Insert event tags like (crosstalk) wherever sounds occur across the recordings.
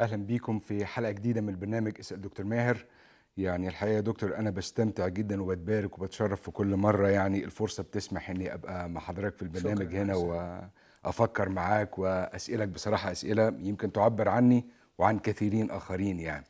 أهلا بيكم في حلقة جديدة من البرنامج اسأل دكتور ماهر. يعني الحقيقة يا دكتور أنا بستمتع جدا وبتبارك وبتشرف في كل مرة. يعني الفرصة بتسمح إني أبقى مع حضرتك في البرنامج هنا وأفكر معاك واسالك بصراحة أسئلة يمكن تعبر عني وعن كثيرين آخرين يعني.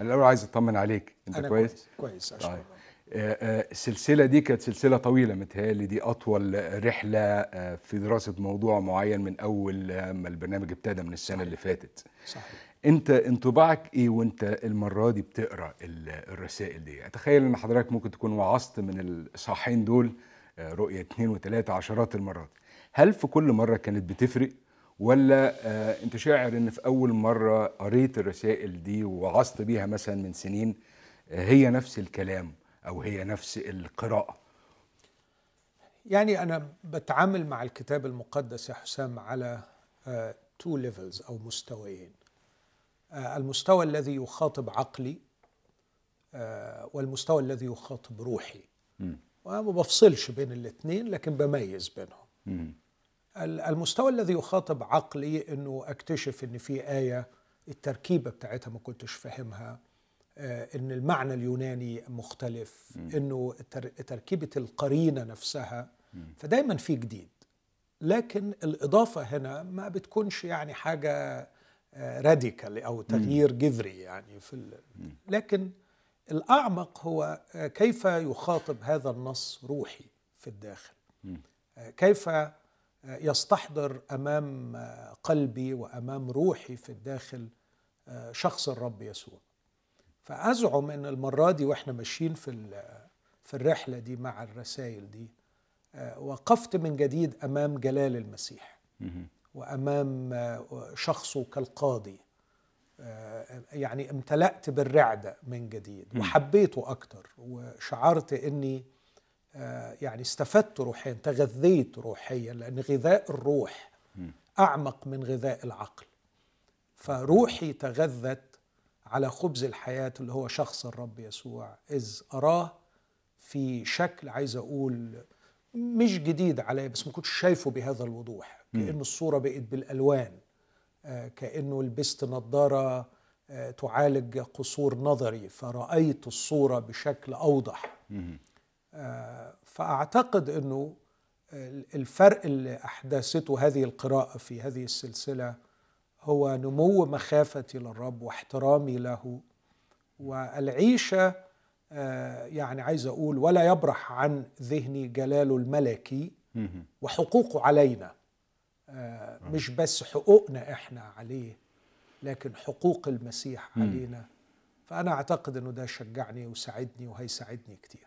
أنا الأول عايز أطمن عليك. أنت أنا كويس؟ كويس طيب. الله. آه، آه، السلسله دي كانت سلسلة طويلة. متهيألي دي أطول رحلة آه، في دراسة موضوع معين من أول ما البرنامج ابتدى من السنة اللي فاتت. صحيح. انت انطباعك إيه وانت المرة دي بتقرأ ال- الرسائل دي؟ اتخيل ان حضرتك ممكن تكون وعظت من الاصحاحين دول آه، رؤية اتنين وتلاتة عشرات المرات. هل في كل مرة كانت بتفرق؟ ولا آه، انت شاعر ان في أول مرة قريت الرسائل دي ووعظت بيها مثلا من سنين آه، هي نفس الكلام أو هي نفس القراءة؟ يعني أنا بتعامل مع الكتاب المقدس يا حسام على two levels أو مستويين. المستوى الذي يخاطب عقلي آه، والمستوى الذي يخاطب روحي. مم. وأنا ما بفصلش بين الاثنين لكن بميز بينهم. المستوى الذي يخاطب عقلي إنه أكتشف إن في آية التركيبة بتاعتها ما كنتش فاهمها آه، إن المعنى اليوناني مختلف إنه تركيبة القرينة نفسها. فدايما في جديد. لكن الإضافة هنا ما بتكونش يعني حاجة راديكال أو تغيير جذري يعني في ال- لكن الأعمق هو آه، كيف يخاطب هذا النص روحي في الداخل؟ آه، كيف آه، يستحضر أمام قلبي وأمام روحي في الداخل شخص الرب يسوع؟ فأزعم إن المرة دي وإحنا ماشيين في ال- في الرحلة دي مع الرسائل دي وقفت من جديد أمام جلال المسيح. وأمام آه، شخصه كالقاضي. آه، يعني امتلأت بالرعدة من جديد وحبيته أكتر وشعرت أني آه، يعني استفدت روحيا تغذيت روحيا لأن غذاء الروح أعمق من غذاء العقل. فروحي تغذت على خبز الحياة اللي هو شخص الرب يسوع إذ أراه في شكل عايز أقول مش جديد عليا بس ما كنتش شايفه بهذا الوضوح. كأن الصورة بقت بالألوان. آه، كأنه لبست نظارة آه، تعالج قصور نظري. فرأيت الصورة بشكل أوضح. آه، فأعتقد أنه الفرق اللي أحدثته هذه القراءة في هذه السلسلة هو نمو مخافتي للرب واحترامي له. والعيشة يعني عايز أقول ولا يبرح عن ذهني جلاله الملكي. وحقوقه علينا. آه، مش بس حقوقنا إحنا عليه لكن حقوق المسيح علينا. فأنا أعتقد أنه ده شجعني وساعدني وهيساعدني كتير.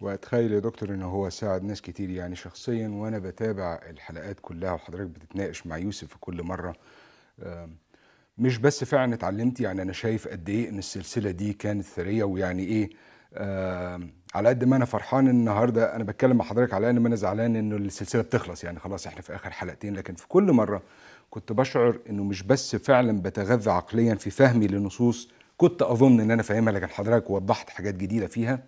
وأتخيل يا دكتور ان هو ساعد ناس كتير. يعني شخصيا وأنا بتابع الحلقات كلها وحضرتك بتتناقش مع يوسف في كل مرة مش بس فعلا اتعلمت يعني أنا شايف قد إيه إن السلسلة دي كانت ثرية ويعني إيه على قد ما أنا فرحان النهارده أنا بتكلم مع حضرتك على أن ما أنا زعلان إنه السلسلة بتخلص. يعني خلاص إحنا في آخر حلقتين لكن في كل مرة كنت بشعر إنه مش بس فعلا بتغذى عقليا في فهمي لنصوص كنت أظن إن أنا فاهمها لكن حضرتك وضحت حاجات جديدة فيها.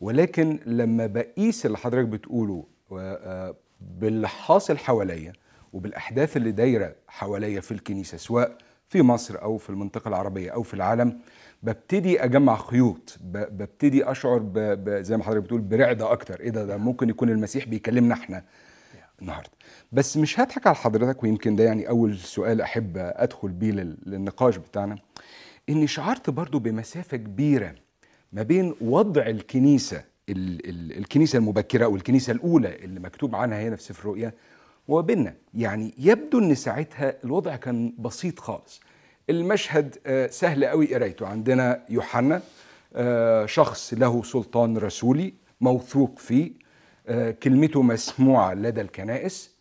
ولكن لما بقيس اللي حضرتك بتقوله آه، باللي حاصل حواليا وبالأحداث اللي دايرة حواليا في الكنيسة سواء في مصر أو في المنطقة العربية أو في العالم ببتدي أجمع خيوط ببتدي أشعر ب... ب... زي ما حضرتك بتقول برعدة أكتر. إيه ده؟ ده ممكن يكون المسيح بيكلمنا إحنا النهارده. بس مش هضحك على حضرتك ويمكن ده يعني أول سؤال أحب أدخل بيه لل... للنقاش بتاعنا. إني شعرت برضو بمسافة كبيرة ما بين وضع الكنيسة ال... ال... الكنيسة المبكرة أو الكنيسه الأولى اللي مكتوب عنها هنا في سفر الرؤيا وبيننا. يعني يبدو إن ساعتها الوضع كان بسيط خالص. المشهد آه، سهل قوي قرايته. عندنا يوحنا آه، شخص له سلطان رسولي موثوق فيه آه، كلمته مسموعة لدى الكنائس.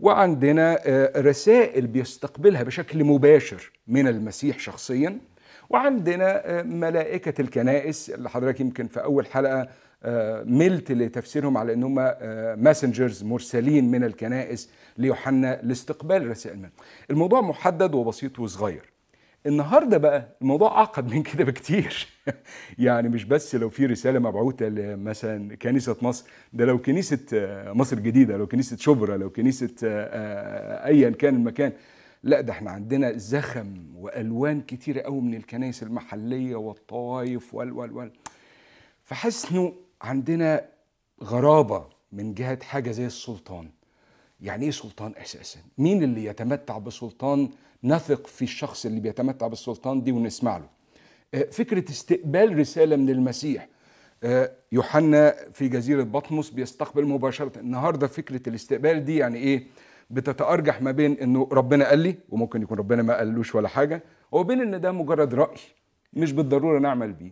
وعندنا رسائل بيستقبلها بشكل مباشر من المسيح شخصيا. وعندنا ملائكة الكنائس اللي حضرتك يمكن في أول حلقة ملت لتفسيرهم على أنهم ماسنجرز مرسلين من الكنائس ليوحنا لاستقبال رسائل منه. الموضوع محدد وبسيط وصغير. النهارده بقى الموضوع اعقد من كده بكتير. (laughs) يعني مش بس لو في رسالة مبعوثة لمثلا كنيسة مصر ده لو كنيسة آه، مصر الجديدة لو كنيسة شبرا لو كنيسة آه، آه، ايا كان المكان. لا ده إحنا عندنا زخم وألوان كتيرة قوي من الكنائس المحلية والطوائف وال وال وال. فحاسس إنه عندنا غرابة من جهة حاجة زي السلطان. يعني إيه سلطان أساسا؟ مين اللي يتمتع بسلطان نثق في الشخص اللي بيتمتع بالسلطان دي ونسمع له. آه، فكرة استقبال رسالة من المسيح. آه، يوحنا في جزيرة بطمس بيستقبل مباشرة. النهارده فكرة الاستقبال دي يعني إيه؟ بتتأرجح ما بين إنه ربنا قال لي وممكن يكون ربنا ما قالوش ولا حاجة وبين إن ده مجرد رأي مش بالضرورة نعمل بيه.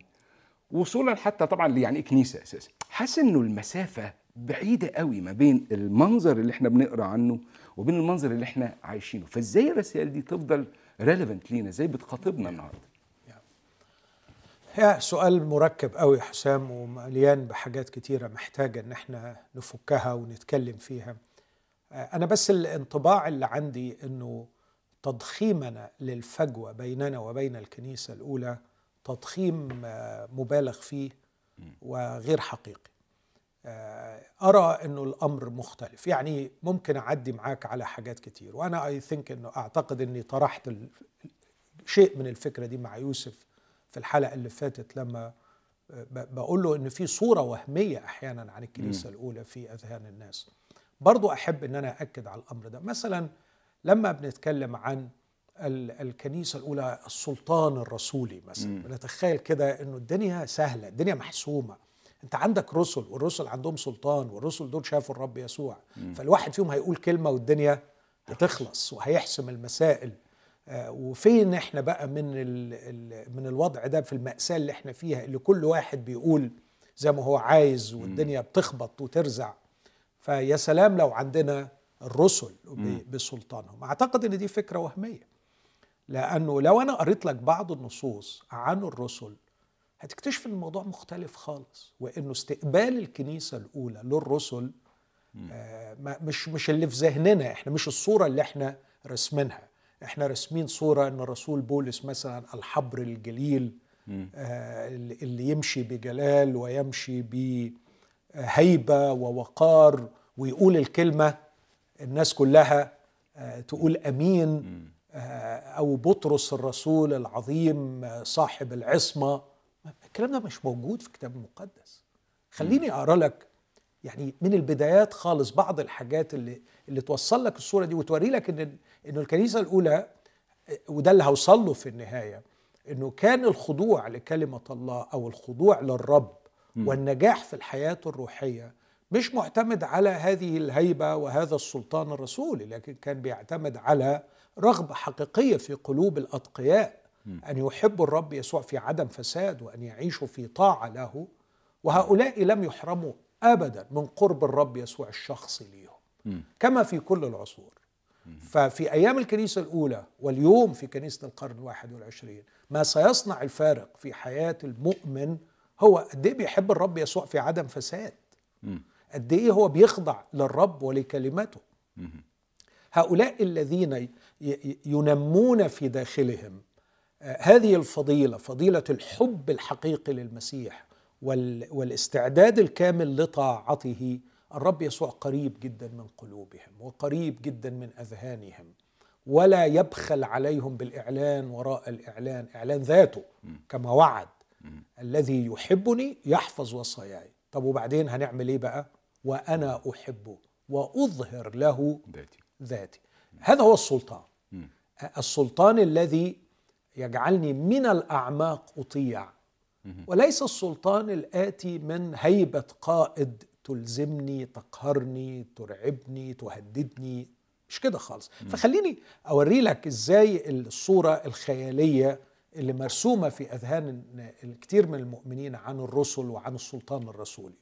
وصولا حتى طبعا يعني كنيسه أساسا. حاسس إنه المسافة بعيدة قوي ما بين المنظر اللي إحنا بنقرأ عنه وبين المنظر اللي إحنا عايشينه. فإزاي الرسائل دي تفضل ريليفنت لينا؟ إزاي بتخاطبنا النهارده؟ يا سؤال مركب قوي يا حسام ومليان بحاجات كتيرة محتاجة إن إحنا نفكها ونتكلم فيها. أنا بس الانطباع اللي عندي إنه تضخيمنا للفجوة بيننا وبين الكنيسة الأولى تضخيم مبالغ فيه وغير حقيقي. أرى إنه الأمر مختلف. يعني ممكن أعدي معاك على حاجات كتير وأنا اي ثينك إنه أعتقد إني طرحت شيء من الفكرة دي مع يوسف في الحلقة اللي فاتت لما بقول له إن في صورة وهمية أحيانا عن الكنيسة م. الأولى في أذهان الناس. برضو أحب إن أنا اكد على الأمر ده. مثلا لما بنتكلم عن الكنيسة الأولى السلطان الرسولي مثلا بنتخيل كده إنه الدنيا سهلة الدنيا محسومة. انت عندك رسل والرسل عندهم سلطان والرسل دول شافوا الرب يسوع. م. فالواحد فيهم هيقول كلمة والدنيا هتخلص وهيحسم المسائل. وفين إحنا بقى من من الوضع ده في المأساة اللي إحنا فيها اللي كل واحد بيقول زي ما هو عايز والدنيا بتخبط وترزع. فيا سلام لو عندنا الرسل بسلطانهم. أعتقد إن دي فكرة وهمية. لأنه لو أنا قريت لك بعض النصوص عن الرسل هتكتشف إن الموضوع مختلف خالص وإنه استقبال الكنيسة الأولى للرسل آه مش مش اللي في ذهننا. إحنا مش الصورة اللي إحنا رسمينها إحنا رسمين صورة إن الرسول بولس مثلا الحبر الجليل آه اللي يمشي بجلال ويمشي بهيبة ووقار ويقول الكلمة الناس كلها آه تقول آمين. آه أو بطرس الرسول العظيم صاحب العصمة. الكلام ده مش موجود في الكتاب المقدس. خليني أقرأ لك يعني من البدايات خالص بعض الحاجات اللي اللي توصل لك الصورة دي وتوري لك إن إنه الكنيسة الأولى وده اللي هوصل له في النهاية إنه كان الخضوع لكلمة الله أو الخضوع للرب. والنجاح في الحياة الروحية مش معتمد على هذه الهيبة وهذا السلطان الرسولي لكن كان بيعتمد على رغبة حقيقية في قلوب الأتقياء. أن يحبوا الرب يسوع في عدم فساد وأن يعيشوا في طاعة له وهؤلاء لم يحرموا ابدا من قرب الرب يسوع الشخصي ليهم. كما في كل العصور. ففي أيام الكنيسة الأولى واليوم في كنيسة القرن الواحد والعشرين ما سيصنع الفارق في حياة المؤمن هو قد إيه بيحب الرب يسوع في عدم فساد. قد إيه هو بيخضع للرب ولكلمته. هؤلاء الذين ينمون في داخلهم هذه الفضيلة فضيلة الحب الحقيقي للمسيح والاستعداد الكامل لطاعته الرب يسوع قريب جدا من قلوبهم وقريب جدا من أذهانهم ولا يبخل عليهم بالإعلان وراء الإعلان إعلان ذاته كما وعد. الذي يحبني يحفظ وصاياي. طب وبعدين هنعمل إيه بقى؟ وأنا أحبه وأظهر له ذاتي. ذاتي. هذا هو السلطان. السلطان الذي يجعلني من الأعماق أطيع. وليس السلطان الآتي من هيبة قائد تلزمني تقهرني ترعبني تهددني. مش كده خالص. فخليني أوري لك إزاي الصورة الخيالية اللي مرسومة في أذهان الكثير من المؤمنين عن الرسل وعن السلطان الرسولي.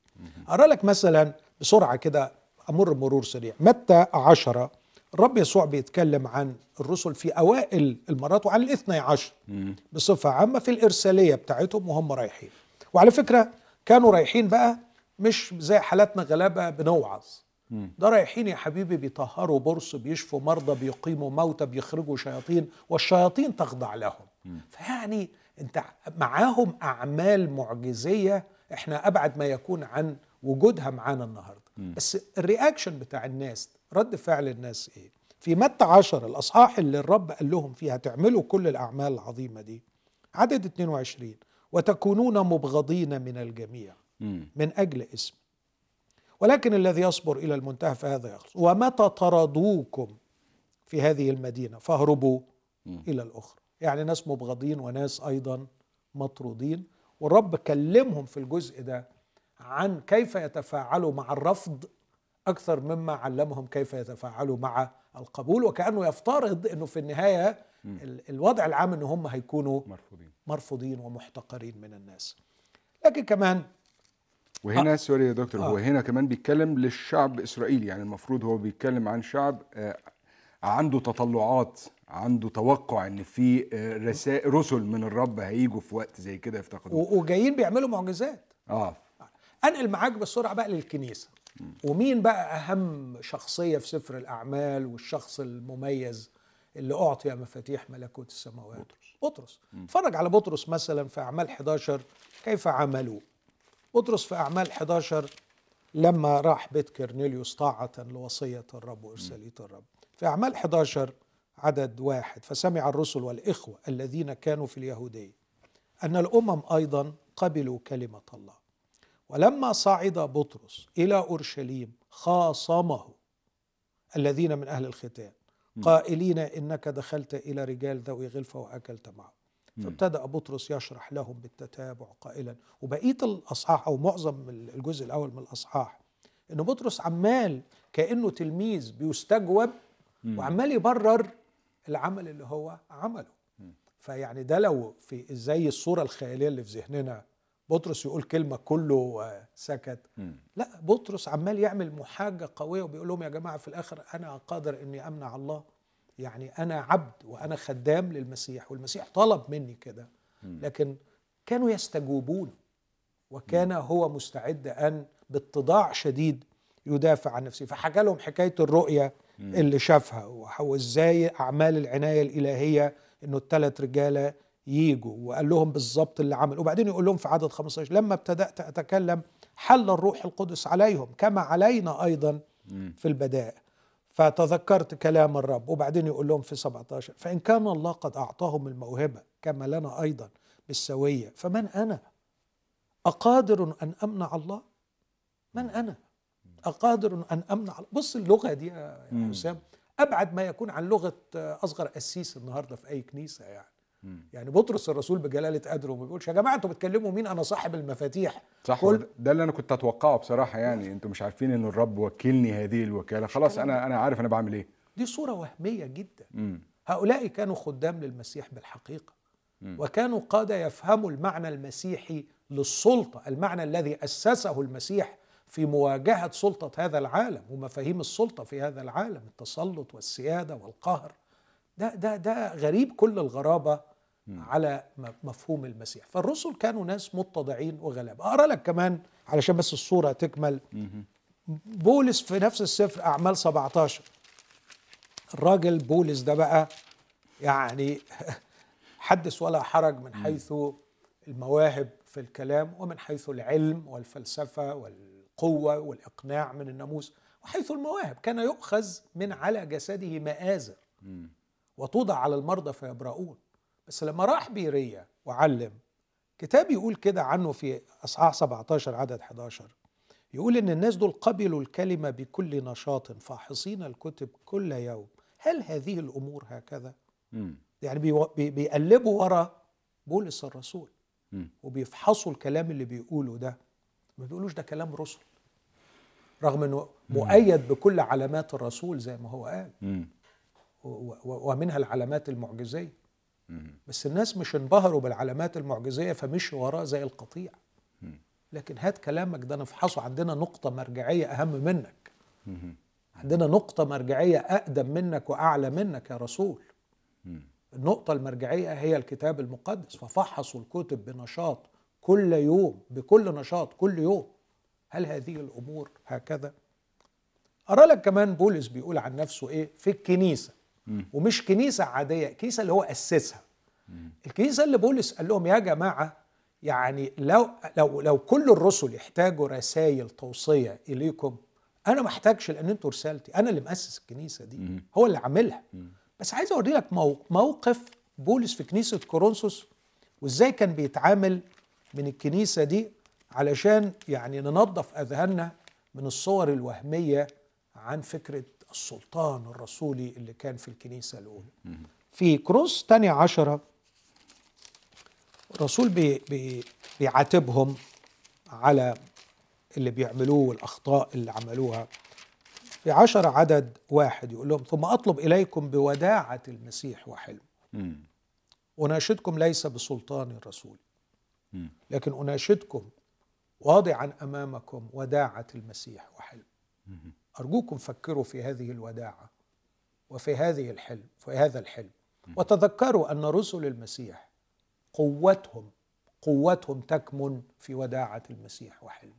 أرى لك مثلا بسرعة كده أمر مرور سريع. متى عشرة الرب يسوع بيتكلم عن الرسل في أوائل المرات وعن الاثني عشر بصفة عامة في الإرسالية بتاعتهم وهم رايحين. وعلى فكرة كانوا رايحين بقى مش زي حالاتنا غلابة بنوعظ. ده رايحين يا حبيبي بيطهروا برص بيشفوا مرضى بيقيموا موتى بيخرجوا شياطين والشياطين تخضع لهم. فيعني انت معاهم أعمال معجزية إحنا أبعد ما يكون عن وجودها معانا النهارده. بس الرياكشن بتاع الناس رد فعل الناس إيه؟ في متى عشر الأصحاح اللي الرب قال لهم فيها تعملوا كل الأعمال العظيمة دي؟ عدد 22 وتكونون مبغضين من الجميع. من أجل اسم. ولكن الذي يصبر إلى المنتهى فهذا يخلص. ومتى طردوكم في هذه المدينة؟ فاهربوا إلى الأخرى. يعني ناس مبغضين وناس أيضا مطرودين. والرب كلمهم في الجزء ده عن كيف يتفاعلوا مع الرفض أكثر مما علمهم كيف يتفاعلوا مع القبول وكأنه يفترض أنه في النهاية ال- الوضع العام أنه هم هيكونوا مرفوضين. مرفوضين ومحتقرين من الناس. لكن كمان وهنا سوري يا دكتور هو آه. هنا كمان بيتكلم للشعب اسرائيل يعني المفروض هو بيتكلم عن شعب آه، عنده تطلعات عنده توقع إن في آه، رسائل رسل من الرب هيجوا في وقت زي كده يفتقدوا و- وجايين بيعملوا معجزات. آه. أنقل معاك بالسرعه بقى للكنيسة. ومين بقى أهم شخصية في سفر الأعمال والشخص المميز اللي أعطي مفاتيح ملكوت السماوات؟ بطرس. بطرس. اتفرج على بطرس مثلا في أعمال 11 كيف عملوا بطرس في أعمال 11 لما راح بيت كرنيليوس طاعة لوصية الرب وإرسالية الرب. في أعمال 11 عدد واحد فسمع الرسل والإخوة الذين كانوا في اليهودية أن الأمم أيضا قبلوا كلمة الله. ولما صعد بطرس إلى أورشليم خاصمه الذين من أهل الختان قائلين إنك دخلت إلى رجال ذوي غلفة وأكلت معهم. فابتدأ بطرس يشرح لهم بالتتابع قائلا. وبقية الأصحاح أو معظم الجزء الأول من الأصحاح إن بطرس عمال كأنه تلميذ بيستجوب وعمال يبرر العمل اللي هو عمله. فيعني ده لو في زي الصورة الخيالية اللي في ذهننا بطرس يقول كلمة كله سكت. لا بطرس عمال يعمل محاجة قوية وبيقول لهم يا جماعة في الآخر أنا قادر إني أمنع الله. يعني أنا عبد وأنا خدام للمسيح والمسيح طلب مني كده. لكن كانوا يستجوبون وكان هو مستعد أن باتضاع شديد يدافع عن نفسه. فحكى لهم حكاية الرؤية اللي شافها وازاي أعمال العناية الإلهية إنه الثلاث رجالة ييجوا وقال لهم بالظبط اللي عمل. وبعدين يقول لهم في عدد 15 لما ابتدأت أتكلم حل الروح القدس عليهم كما علينا أيضا في البدائع فتذكرت كلام الرب وبعدين يقول لهم في 17 فإن كان الله قد أعطاهم الموهبة كما لنا أيضا بالسوية فمن أنا؟ أقادر أن أمنع الله؟ من أنا؟ أقادر أن أمنع بص اللغة دي يا حسام أبعد ما يكون عن لغة أصغر قسيس النهاردة في أي كنيسة يعني. يعني بطرس الرسول بجلالة قدره ما بيقولش يا جماعة أنتوا بتكلموا مين؟ أنا صاحب المفاتيح. صح كل. ده اللي أنا كنت أتوقعه بصراحة يعني. أنتوا مش عارفين إن الرب وكلني هذه الوكالة. خلاص أنا أنا عارف أنا بعمل إيه. دي صورة وهمية جدا. مم. هؤلاء كانوا خدام للمسيح بالحقيقة. وكانوا قادة يفهموا المعنى المسيحي للسلطة المعنى الذي أسسه المسيح في مواجهة سلطة هذا العالم ومفاهيم السلطة في هذا العالم التسلط والسيادة والقهر. ده ده ده غريب كل الغرابة على مفهوم المسيح. فالرسل كانوا ناس متضعين وغلابة. أقرأ لك كمان علشان بس الصورة تكمل. بولس في نفس السفر أعمال 17 الراجل بولس ده بقى يعني (laughs) حدث ولا حرج من حيث المواهب في الكلام ومن حيث العلم والفلسفة والقوة والإقناع من الناموس وحيث المواهب. كان يؤخذ من على جسده مآزر وتوضع على المرضى فيبرؤون. بس لما راح بيرية وعلم كتاب يقول كده عنه في أصحاح 17 عدد 11 يقول إن الناس دول قبلوا الكلمة بكل نشاط فاحصين الكتب كل يوم هل هذه الأمور هكذا؟ مم. يعني بي- بيقلبوا ورا بولس الرسول مم. وبيفحصوا الكلام اللي بيقوله ده ما بيقولوش ده كلام رسل رغم إنه مؤيد بكل علامات الرسول زي ما هو قال مم. ومنها العلامات المعجزية. بس الناس مش انبهروا بالعلامات المعجزية فمشوا وراه زي القطيع لكن هات كلامك ده نفحصه عندنا نقطة مرجعية أهم منك. عندنا نقطة مرجعية أقدم منك وأعلى منك يا رسول. النقطة المرجعية هي الكتاب المقدس ففحصوا الكتب بنشاط كل يوم بكل نشاط كل يوم هل هذه الأمور هكذا؟ أرى لك كمان بولس بيقول عن نفسه إيه في الكنيسة ومش كنيسة عادية كنيسة اللي هو أسسها الكنيسة اللي بولس قال لهم يا جماعة يعني لو لو لو كل الرسل يحتاجوا رسائل توصية إليكم أنا ما أحتاجش لأن أنتوا رسالتي أنا اللي مؤسس الكنيسة دي. هو اللي عاملها. بس عايز أوري لك مو- موقف بولس في كنيسة كورنثوس وإزاي كان بيتعامل من الكنيسة دي علشان يعني ننظف أذهاننا من الصور الوهمية عن فكرة السلطان الرسولي اللي كان في الكنيسة الأولى. في كروس تانية عشرة الرسول بي بي بيعاتبهم على اللي بيعملوه والأخطاء اللي عملوها. في عشر عدد واحد يقول لهم ثم أطلب إليكم بوداعة المسيح وحلم. أناشدكم ليس بسلطان الرسول. لكن أناشدكم واضعا أمامكم وداعة المسيح وحلم. أرجوكم فكروا في هذه الوداعة وفي هذه الحلم في هذا الحلم. وتذكروا أن رسل المسيح قوتهم قوتهم تكمن في وداعة المسيح وحلمه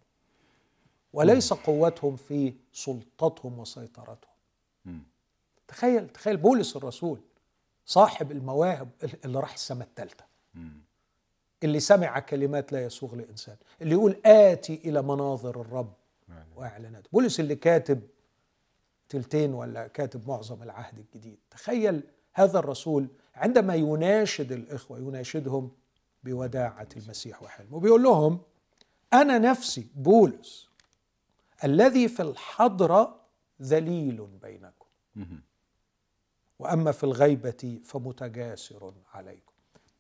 وليس قوتهم في سلطتهم وسيطرتهم. تخيل تخيل بولس الرسول صاحب المواهب اللي راح السماء الثالثة. اللي سمع كلمات لا يسوغ لإنسان. اللي يقول آتي إلى مناظر الرب. وإعلانات. بولس اللي كاتب تلتين ولا كاتب معظم العهد الجديد. تخيل هذا الرسول عندما يناشد الإخوة يناشدهم بوداعة المسيح وحلمه وبيقول لهم أنا نفسي بولس الذي في الحضره ذليل بينكم. وأما في الغيبة فمتجاسر عليكم.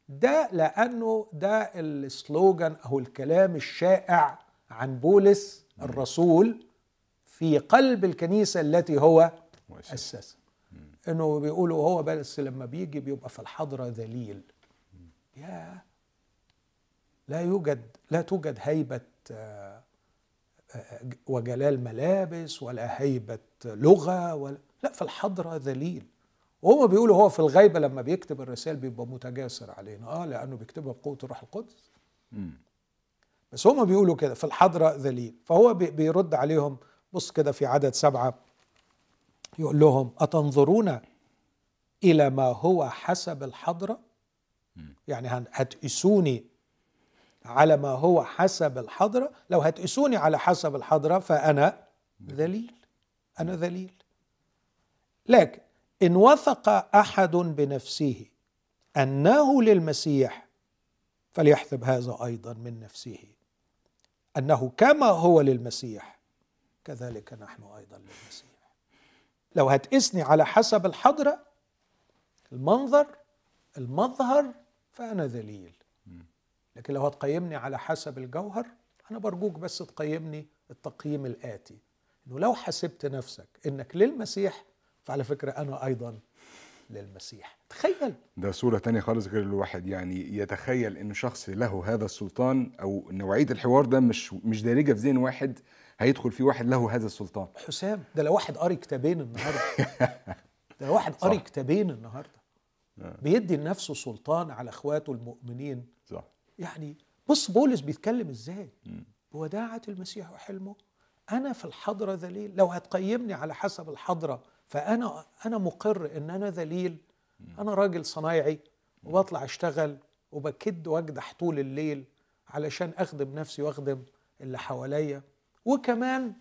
ده لأنه ده السلوجان أو الكلام الشائع عن بولس الرسول في قلب الكنيسة التي هو. أسسها. إنه بيقولوا هو بس لما بيجي بيبقى في الحضرة ذليل. يا لا يوجد لا توجد هيبة آه، آه، وجلال ملابس ولا هيبة لغة ولا لا في الحضرة ذليل. وهم بيقولوا هو في الغيبة لما بيكتب الرسائل بيبقى متجاسر علينا. آه لأنه بيكتبها بقوة الروح القدس. بس هم بيقولوا كده في الحضرة ذليل. فهو بي- بيرد عليهم بص كده في عدد سبعة يقول لهم أتنظرون إلى ما هو حسب الحضرة؟ يعني هتقيسوني على ما هو حسب الحضرة؟ لو هتقيسوني على حسب الحضرة فأنا ذليل. أنا ذليل. لكن إن وثق أحد بنفسه أنه للمسيح فليحسب هذا أيضا من نفسه. أنه كما هو للمسيح كذلك نحن أيضا للمسيح. لو هتقسني على حسب الحضرة المنظر المظهر فأنا ذليل. لكن لو هتقيمني على حسب الجوهر أنا برجوك بس تقيمني التقييم الآتي. إنه لو حسبت نفسك إنك للمسيح فعلى فكرة أنا أيضا للمسيح. تخيل. ده صورة تانية خالص غير الواحد. يعني يتخيل إن شخص له هذا السلطان أو نوعية الحوار ده مش مش دارجة في ذهن واحد هيدخل فيه واحد له هذا السلطان. حسام ده لو واحد قاري كتابين النهارده. (laughs) ده لو واحد قاري. كتابين النهارده. بيدي لنفسه سلطان على اخواته المؤمنين. صح. يعني بص بولس بيتكلم إزاي؟ بوداعة المسيح وحلمه. أنا في الحضرة ذليل. لو هتقيمني على حسب الحضرة فأنا أنا مقر إن أنا ذليل. أنا راجل صنايعي وبطلع أشتغل وبكد وأجدح طول الليل علشان أخدم نفسي وأخدم اللي حواليا. وكمان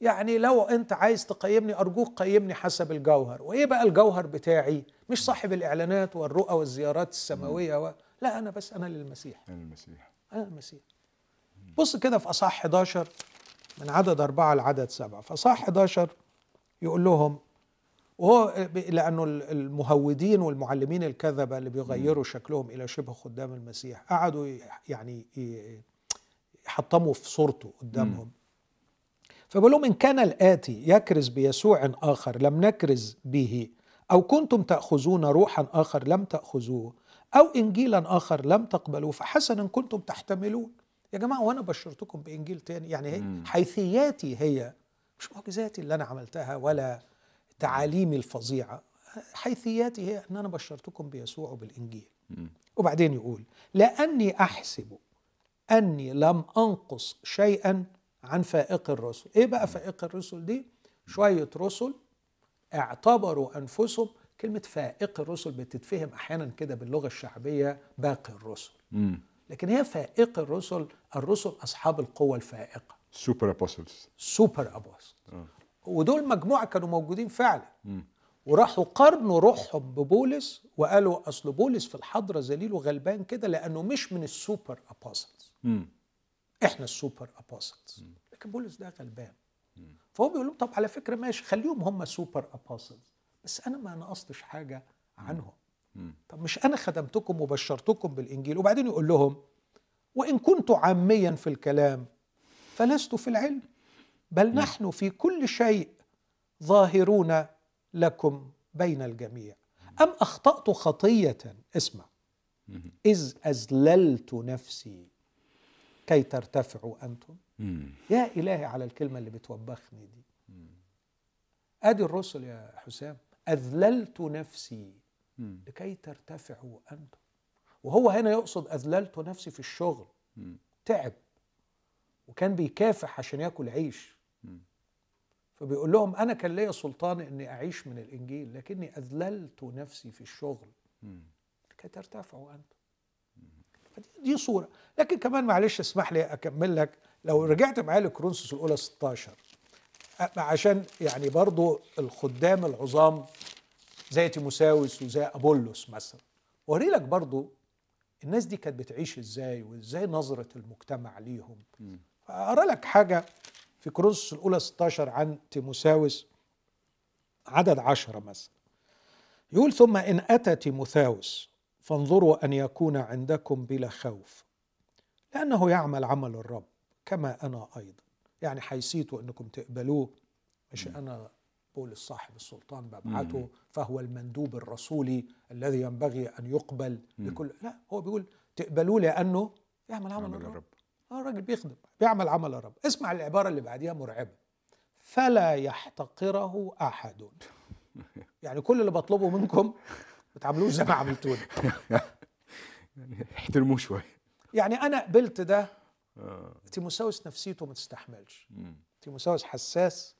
يعني لو أنت عايز تقيمني أرجوك قيمني حسب الجوهر. وإيه بقى الجوهر بتاعي؟ مش صاحب الإعلانات والرؤى والزيارات السماوية و... لا أنا بس أنا للمسيح. أنا المسيح. أنا المسيح. بص كده في أصحاح 11 من عدد أربعة لعدد سبعة. في أصحاح 11 يقول لهم وهو لأنه ال- المهودين والمعلمين الكذبة اللي بيغيروا شكلهم إلى شبه خدام المسيح قعدوا يعني يحطموا في صورته قدامهم. فبقول لهم إن كان الآتي يكرز بيسوع آخر لم نكرز به أو كنتم تأخذون روحا آخر لم تأخذوه أو إنجيلا آخر لم تقبلوه فحسنا كنتم تحتملون. يا جماعة وأنا بشرتكم بإنجيل تاني يعني هي حيثياتي هي مش معجزاتي اللي أنا عملتها ولا تعاليمي الفظيعة. حيثياتي هي أن أنا بشرتكم بيسوع وبالإنجيل وبعدين يقول لأني أحسب أني لم أنقص شيئا عن فائق الرسل. إيه بقى فائق الرسل دي؟ شوية رسل اعتبروا أنفسهم كلمة فائق الرسل بتتفهم أحيانا كده باللغة الشعبية باقي الرسل. لكن هي فائق الرسل الرسل أصحاب القوة الفائقة. super apostles super apost ودول مجموعة كانوا موجودين فعلا. وراحوا قارنوا روحهم ببولس وقالوا أصل بولس في الحضرة ذليل وغلبان كده لأنه مش من ال super apostles. مم. إحنا ال super apostles. لكن بولس ده غلبان. فهو بيقول لهم طب على فكرة ماشي خليهم هم super apostles. بس أنا ما نقصتش حاجة عنهم. طب مش أنا خدمتكم وبشرتكم بالإنجيل؟ وبعدين يقول لهم وإن كنت عاميا في الكلام فلست في العلم. بل نحن في كل شيء ظاهرون لكم بين الجميع. أم أخطأت خطية؟ اسمع. إذ اذللت نفسي. كي ترتفعوا أنتم. مم. يا إلهي على الكلمة اللي بتوبخني دي. أدي الرسل يا حسام. أذللت نفسي. لكي ترتفعوا أنتم. وهو هنا يقصد أذللت نفسي في الشغل. تعب. وكان بيكافح عشان ياكل عيش. فبيقول لهم أنا كان ليا سلطان إني أعيش من الإنجيل لكني أذللت نفسي في الشغل. لكي ترتفعوا أنتم فدي دي صورة. لكن كمان معلش اسمح لي أكمل لك. لو رجعت معايا لكرونسوس الأولى 16 أ- عشان يعني برضو الخدام العظام زي تيموساوس وزي ابولس مثلا. وري لك برضو الناس دي كانت بتعيش إزاي وإزاي نظرة المجتمع ليهم. اقرا لك حاجة في كورنثوس الأولى 16 عن تيموساوس عدد عشرة مثلا. يقول ثم إن أتى تيموثاوس فانظروا أن يكون عندكم بلا خوف لأنه يعمل عمل الرب كما أنا أيضا. يعني حيثيته أنكم تقبلوه مش أنا بولس صاحب السلطان ببعته فهو المندوب الرسولي الذي ينبغي أن يقبل لكل. لا هو بيقول تقبلوه لأنه يعمل عمل الرب. آه راجل بيخدم بيعمل عمل الرب اسمع العبارة اللي بعديها مرعبة. فلا يحتقره أحد. (laughs) يعني كل اللي بطلبه منكم ما تعملوش زي ما عملتوني. يعني احترموه شوية. يعني أنا قبلت ده آه. تيموساوس نفسيته ما تستحملش. تيموساوس حساس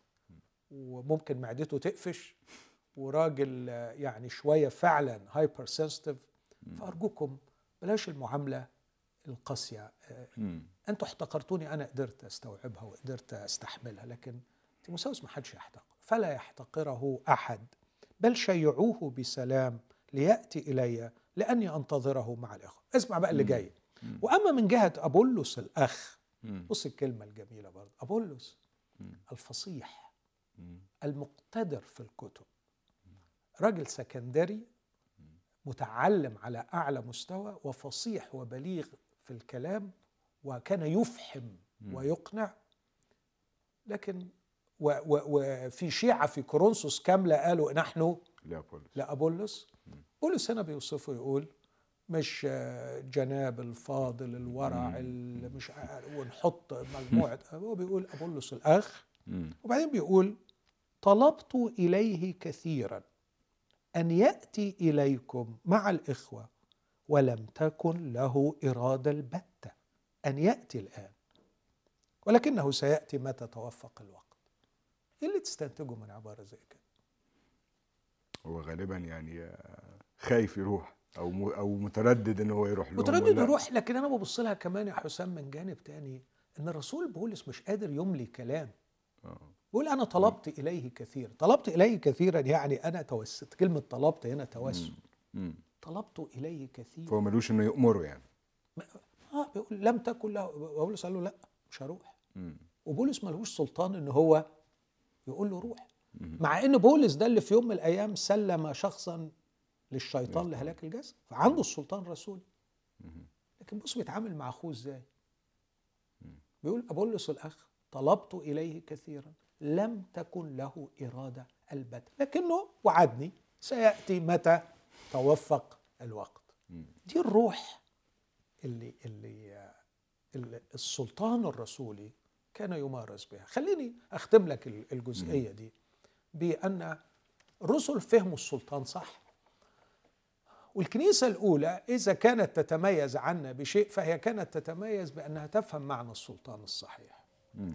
وممكن معدته تقفش وراجل آه، يعني شوية فعلا هايبر سنسيتيف فأرجوكم بلاش المعاملة القاسية. مم. أنتوا احتقرتوني أنا قدرت أستوعبها وقدرت أستحملها لكن تيموساوس ما حدش يحتقر فلا يحتقره أحد بل شيعوه بسلام ليأتي إلي لأني أنتظره مع الإخوة. اسمع بقى اللي جاي. وأما من جهة أبولس الأخ مم. بص الكلمة الجميلة برضه. أبولس الفصيح المقتدر في الكتب راجل سكندري متعلم على أعلى مستوى وفصيح وبليغ في الكلام وكان يفحم ويقنع. لكن وفي شيعة في كورنثوس كاملة قالوا نحن لا بولس لابولس بولس هنا بيوصفه يقول مش جناب الفاضل الورع اللي مش ونحط مجموعة. (laughs) هو بيقول أبولس الأخ. مم. وبعدين بيقول طلبت إليه كثيرا أن يأتي إليكم مع الإخوة ولم تكن له إرادة البتة أن يأتي الآن. ولكنه سيأتي متى توفق الوقت. إيه اللي تستنتجه من عبارة زي كده؟ هو غالبا يعني خايف يروح أو. أو متردد إن هو يروح لهم متردد يروح لكن أنا ببص لها كمان يا حسام من جانب تاني إن الرسول بولس مش قادر يملي كلام. آه. بيقول أنا طلبت إليه كثيرا طلبت إليه كثيرا يعني أنا توسلت كلمة طلبت هنا توسل. طلبت إليه كثيرا فهو ملوش إنه يأمره يعني. آه بيقول لم تكن له بولس قال له لا مش هروح. مم. وبولس ملهوش سلطان إن هو يقول له روح. مع إن بولس ده اللي في يوم من الأيام سلم شخصا للشيطان لهلاك الجسد. فعنده السلطان الرسولي لكن بص بيتعامل مع أخوه إزاي؟ بيقول ابولس الأخ طلبت إليه كثيرا لم تكن له إرادة البتة. لكنه وعدني سيأتي متى توفق الوقت. دي الروح اللي اللي اللي السلطان الرسولي كان يمارس بها. خليني أختم لك ال- الجزئية دي بأن الرسل فهموا السلطان صح. والكنيسة الأولى إذا كانت تتميز عنا بشيء فهي كانت تتميز بأنها تفهم معنى السلطان الصحيح.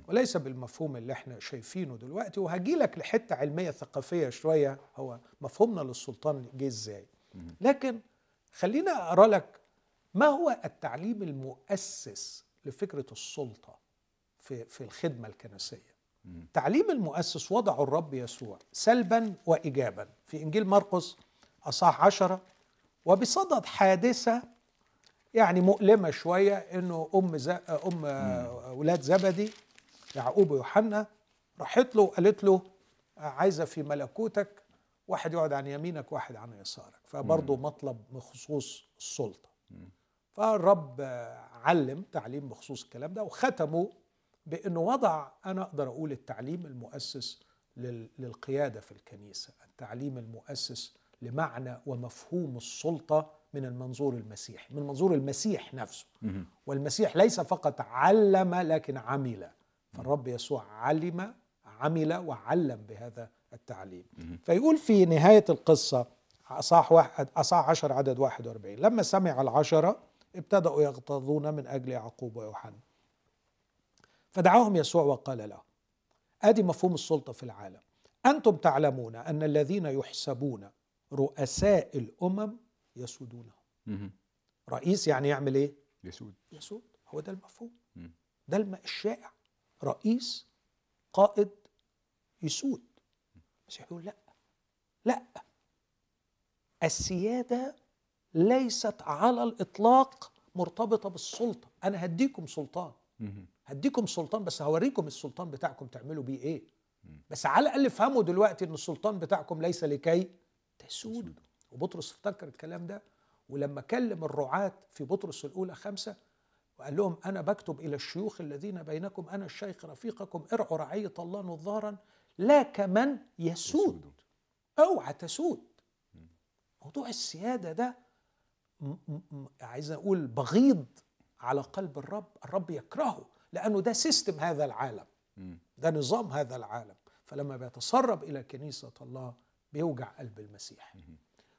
وليس بالمفهوم اللي إحنا شايفينه دلوقتي. وهجي لك لحتة علمية ثقافية شوية. هو مفهومنا للسلطان جه إزاي؟ لكن خلينا أقرأ لك ما هو التعليم المؤسس لفكرة السلطة في في الخدمة الكنسية. تعليم المؤسس وضعه الرب يسوع سلبا وإيجابا. في إنجيل مرقس أصحاح عشرة وبصدد حادثة يعني مؤلمة شوية إنه أم ز... أم أولاد زبدي يعقوب ويوحنا راحت له وقالت له عايزة في ملكوتك واحد يقعد عن يمينك واحد عن يسارك. فبرضه مطلب بخصوص السلطة. فالرب علم تعليم بخصوص الكلام ده وختموا بإنه وضع أنا أقدر أقول التعليم المؤسس لل- للقيادة في الكنيسة، التعليم المؤسس لمعنى ومفهوم السلطة من المنظور المسيحي، من منظور المسيح نفسه. والمسيح ليس فقط علم لكن عمل. فالرب يسوع علم عمل وعلم بهذا التعليم. فيقول في نهاية القصة اصح واحد اصح 10 عدد 41 لما سمع العشرة ابتدأوا يغتاظون من أجل يعقوب ويوحنا. فدعاهم يسوع وقال لهم أدي مفهوم السلطة في العالم. أنتم تعلمون أن الذين يحسبون رؤساء الأمم يسودونهم. رئيس يعني يعمل إيه؟ يسود. يسود. هو ده المفهوم. ده الشائع. رئيس قائد يسود. بس يقول لا. لا. السيادة ليست على الإطلاق مرتبطة بالسلطة. أنا هديكم سلطان. هديكم سلطان بس هوريكم السلطان بتاعكم تعملوا بيه إيه. بس على الأقل افهموا دلوقتي إن السلطان بتاعكم ليس لكي تسودوا. وبطرس افتكر الكلام ده ولما كلم الرعاة في بطرس الأولى خمسة وقال لهم أنا بكتب إلى الشيوخ الذين بينكم أنا الشيخ رفيقكم ارعوا رعية الله نظارا لا كمن يسود. أوعى تسود. موضوع السيادة ده عايز أقول بغيض على قلب الرب. الرب يكرهه لأنه ده سيستم هذا العالم. ده نظام هذا العالم. فلما بيتسرب إلى كنيسة الله بيوجع قلب المسيح.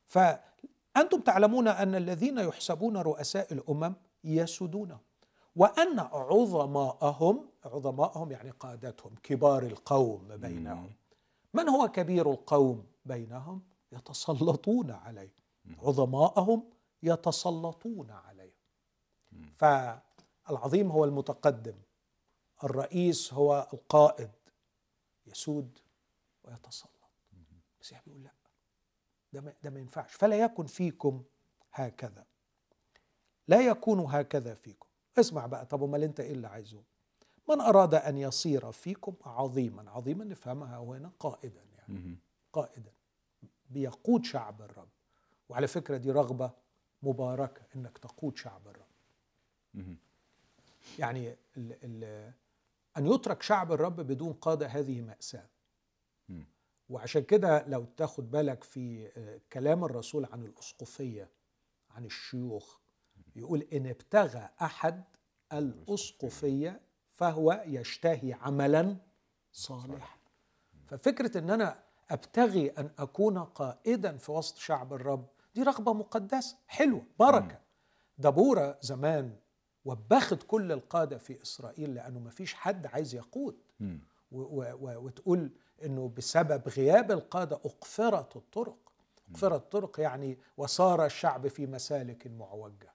فانتم تعلمون أن الذين يحسبون رؤساء الأمم يسودونهم وأن عظماءهم عظماءهم يعني قادتهم كبار القوم بينهم. من هو كبير القوم بينهم؟ يتسلطون عليه. عظماءهم يتسلطون عليه. فالعظيم هو المتقدم. الرئيس هو القائد. يسود ويتسلط. المسيح بيقول لا. ده ما, ده ما ينفعش. فلا يكن فيكم هكذا. لا يكون هكذا فيكم. اسمع بقى طب أمال أنت إيه اللي عايزه من أراد أن يصير فيكم عظيما عظيما نفهمها هنا قائدا يعني. قائدا بيقود شعب الرب وعلى فكرة دي رغبة مباركة إنك تقود شعب الرب. يعني ال ال أن يترك شعب الرب بدون قادة هذه مأساة. وعشان كده لو تاخد بالك في آه، كلام الرسول عن الأسقفية عن الشيوخ يقول إن ابتغى أحد الأسقفية فهو يشتهي عملا صالحا. ففكرة إن أنا أبتغي أن أكون قائدا في وسط شعب الرب دي رغبة مقدسة حلوة بركة. دبوره زمان وبخت كل القادة في إسرائيل لأنه ما فيش حد عايز يقود. وتقول إنه بسبب غياب القادة أقفرت الطرق. أقفرت الطرق يعني وصار الشعب في مسالك معوجة. مهم.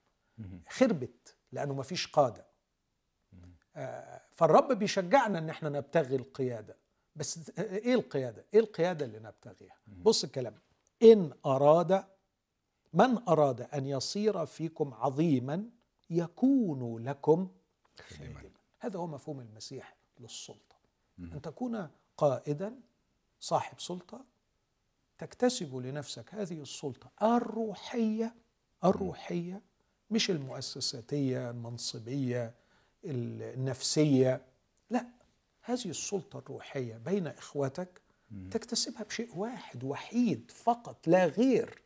خربت لأنه ما فيش قادة. آه، فالرب بيشجعنا إن إحنا نبتغي القيادة. بس إيه القيادة؟ إيه القيادة اللي نبتغيها؟ بص الكلام. إن أراد من أراد أن يصير فيكم عظيما يكون لكم خادما. هذا هو مفهوم المسيح للسلطة. أن تكون قائدا صاحب سلطة تكتسب لنفسك هذه السلطة الروحية الروحية مش المؤسساتية المنصبية النفسية. لا هذه السلطة الروحية بين اخوتك تكتسبها بشيء واحد وحيد فقط لا غير.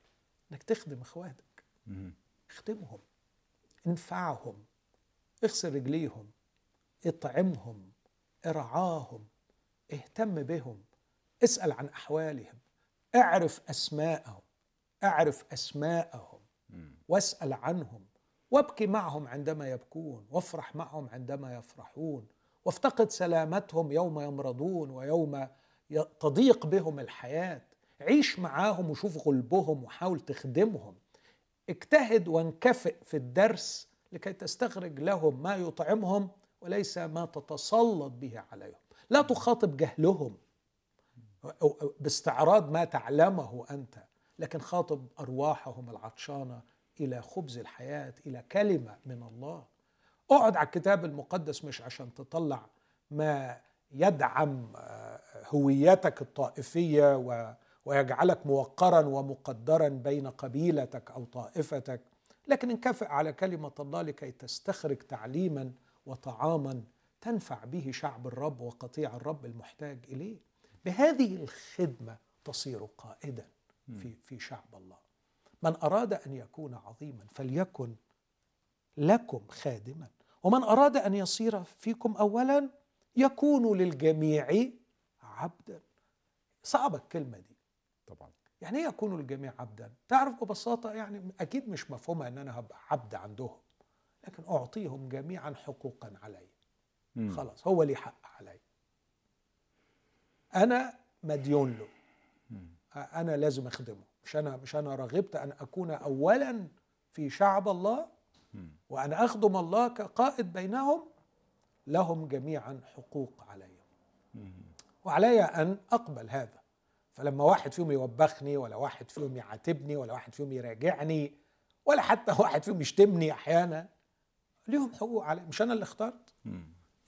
إنك تخدم إخواتك. مهم. اخدمهم انفعهم اغسل رجليهم اطعمهم ارعاهم اهتم بهم اسأل عن أحوالهم اعرف أسماءهم اعرف أسماءهم واسأل عنهم. وابكي معهم عندما يبكون وافرح معهم عندما يفرحون وافتقد سلامتهم يوم يمرضون ويوم تضيق بهم الحياة. عيش معاهم وشوف غلبهم وحاول تخدمهم. اجتهد وانكفئ في الدرس لكي تستخرج لهم ما يطعمهم وليس ما تتسلط به عليهم. لا تخاطب جهلهم. باستعراض ما تعلمه أنت لكن خاطب أرواحهم العطشانة إلى خبز الحياة إلى كلمة من الله. اقعد على الكتاب المقدس مش عشان تطلع ما يدعم آه، هويتك الطائفية ويجعلك موقرا ومقدرا بين قبيلتك أو طائفتك لكن انكفئ على كلمة الله لكي تستخرج تعليما وطعاما تنفع به شعب الرب وقطيع الرب المحتاج إليه. بهذه الخدمة تصير قائدا في في شعب الله. من أراد أن يكون عظيما فليكن لكم خادما. ومن أراد أن يصير فيكم اولا يكون للجميع عبدا. صعبة الكلمة دي. طبعا. يعني إيه يكون الجميع عبدا؟ تعرف ببساطة يعني أكيد مش مفهومه إن أنا هبقى عبد عندهم لكن أعطيهم جميعا حقوقا علي. خلاص هو لي حق علي. أنا مديون له. أنا لازم أخدمه. مش أنا مش أنا رغبت أن أكون اولا في شعب الله وأن أخدم الله كقائد بينهم لهم جميعا حقوق علي. وعلي أن أقبل هذا. فلما واحد فيهم يوبخني ولا واحد فيهم يعاتبني ولا واحد فيهم يراجعني ولا حتى (laughs) واحد فيهم يشتمني أحيانا ليهم حقوق علي. مش أنا اللي اخترت؟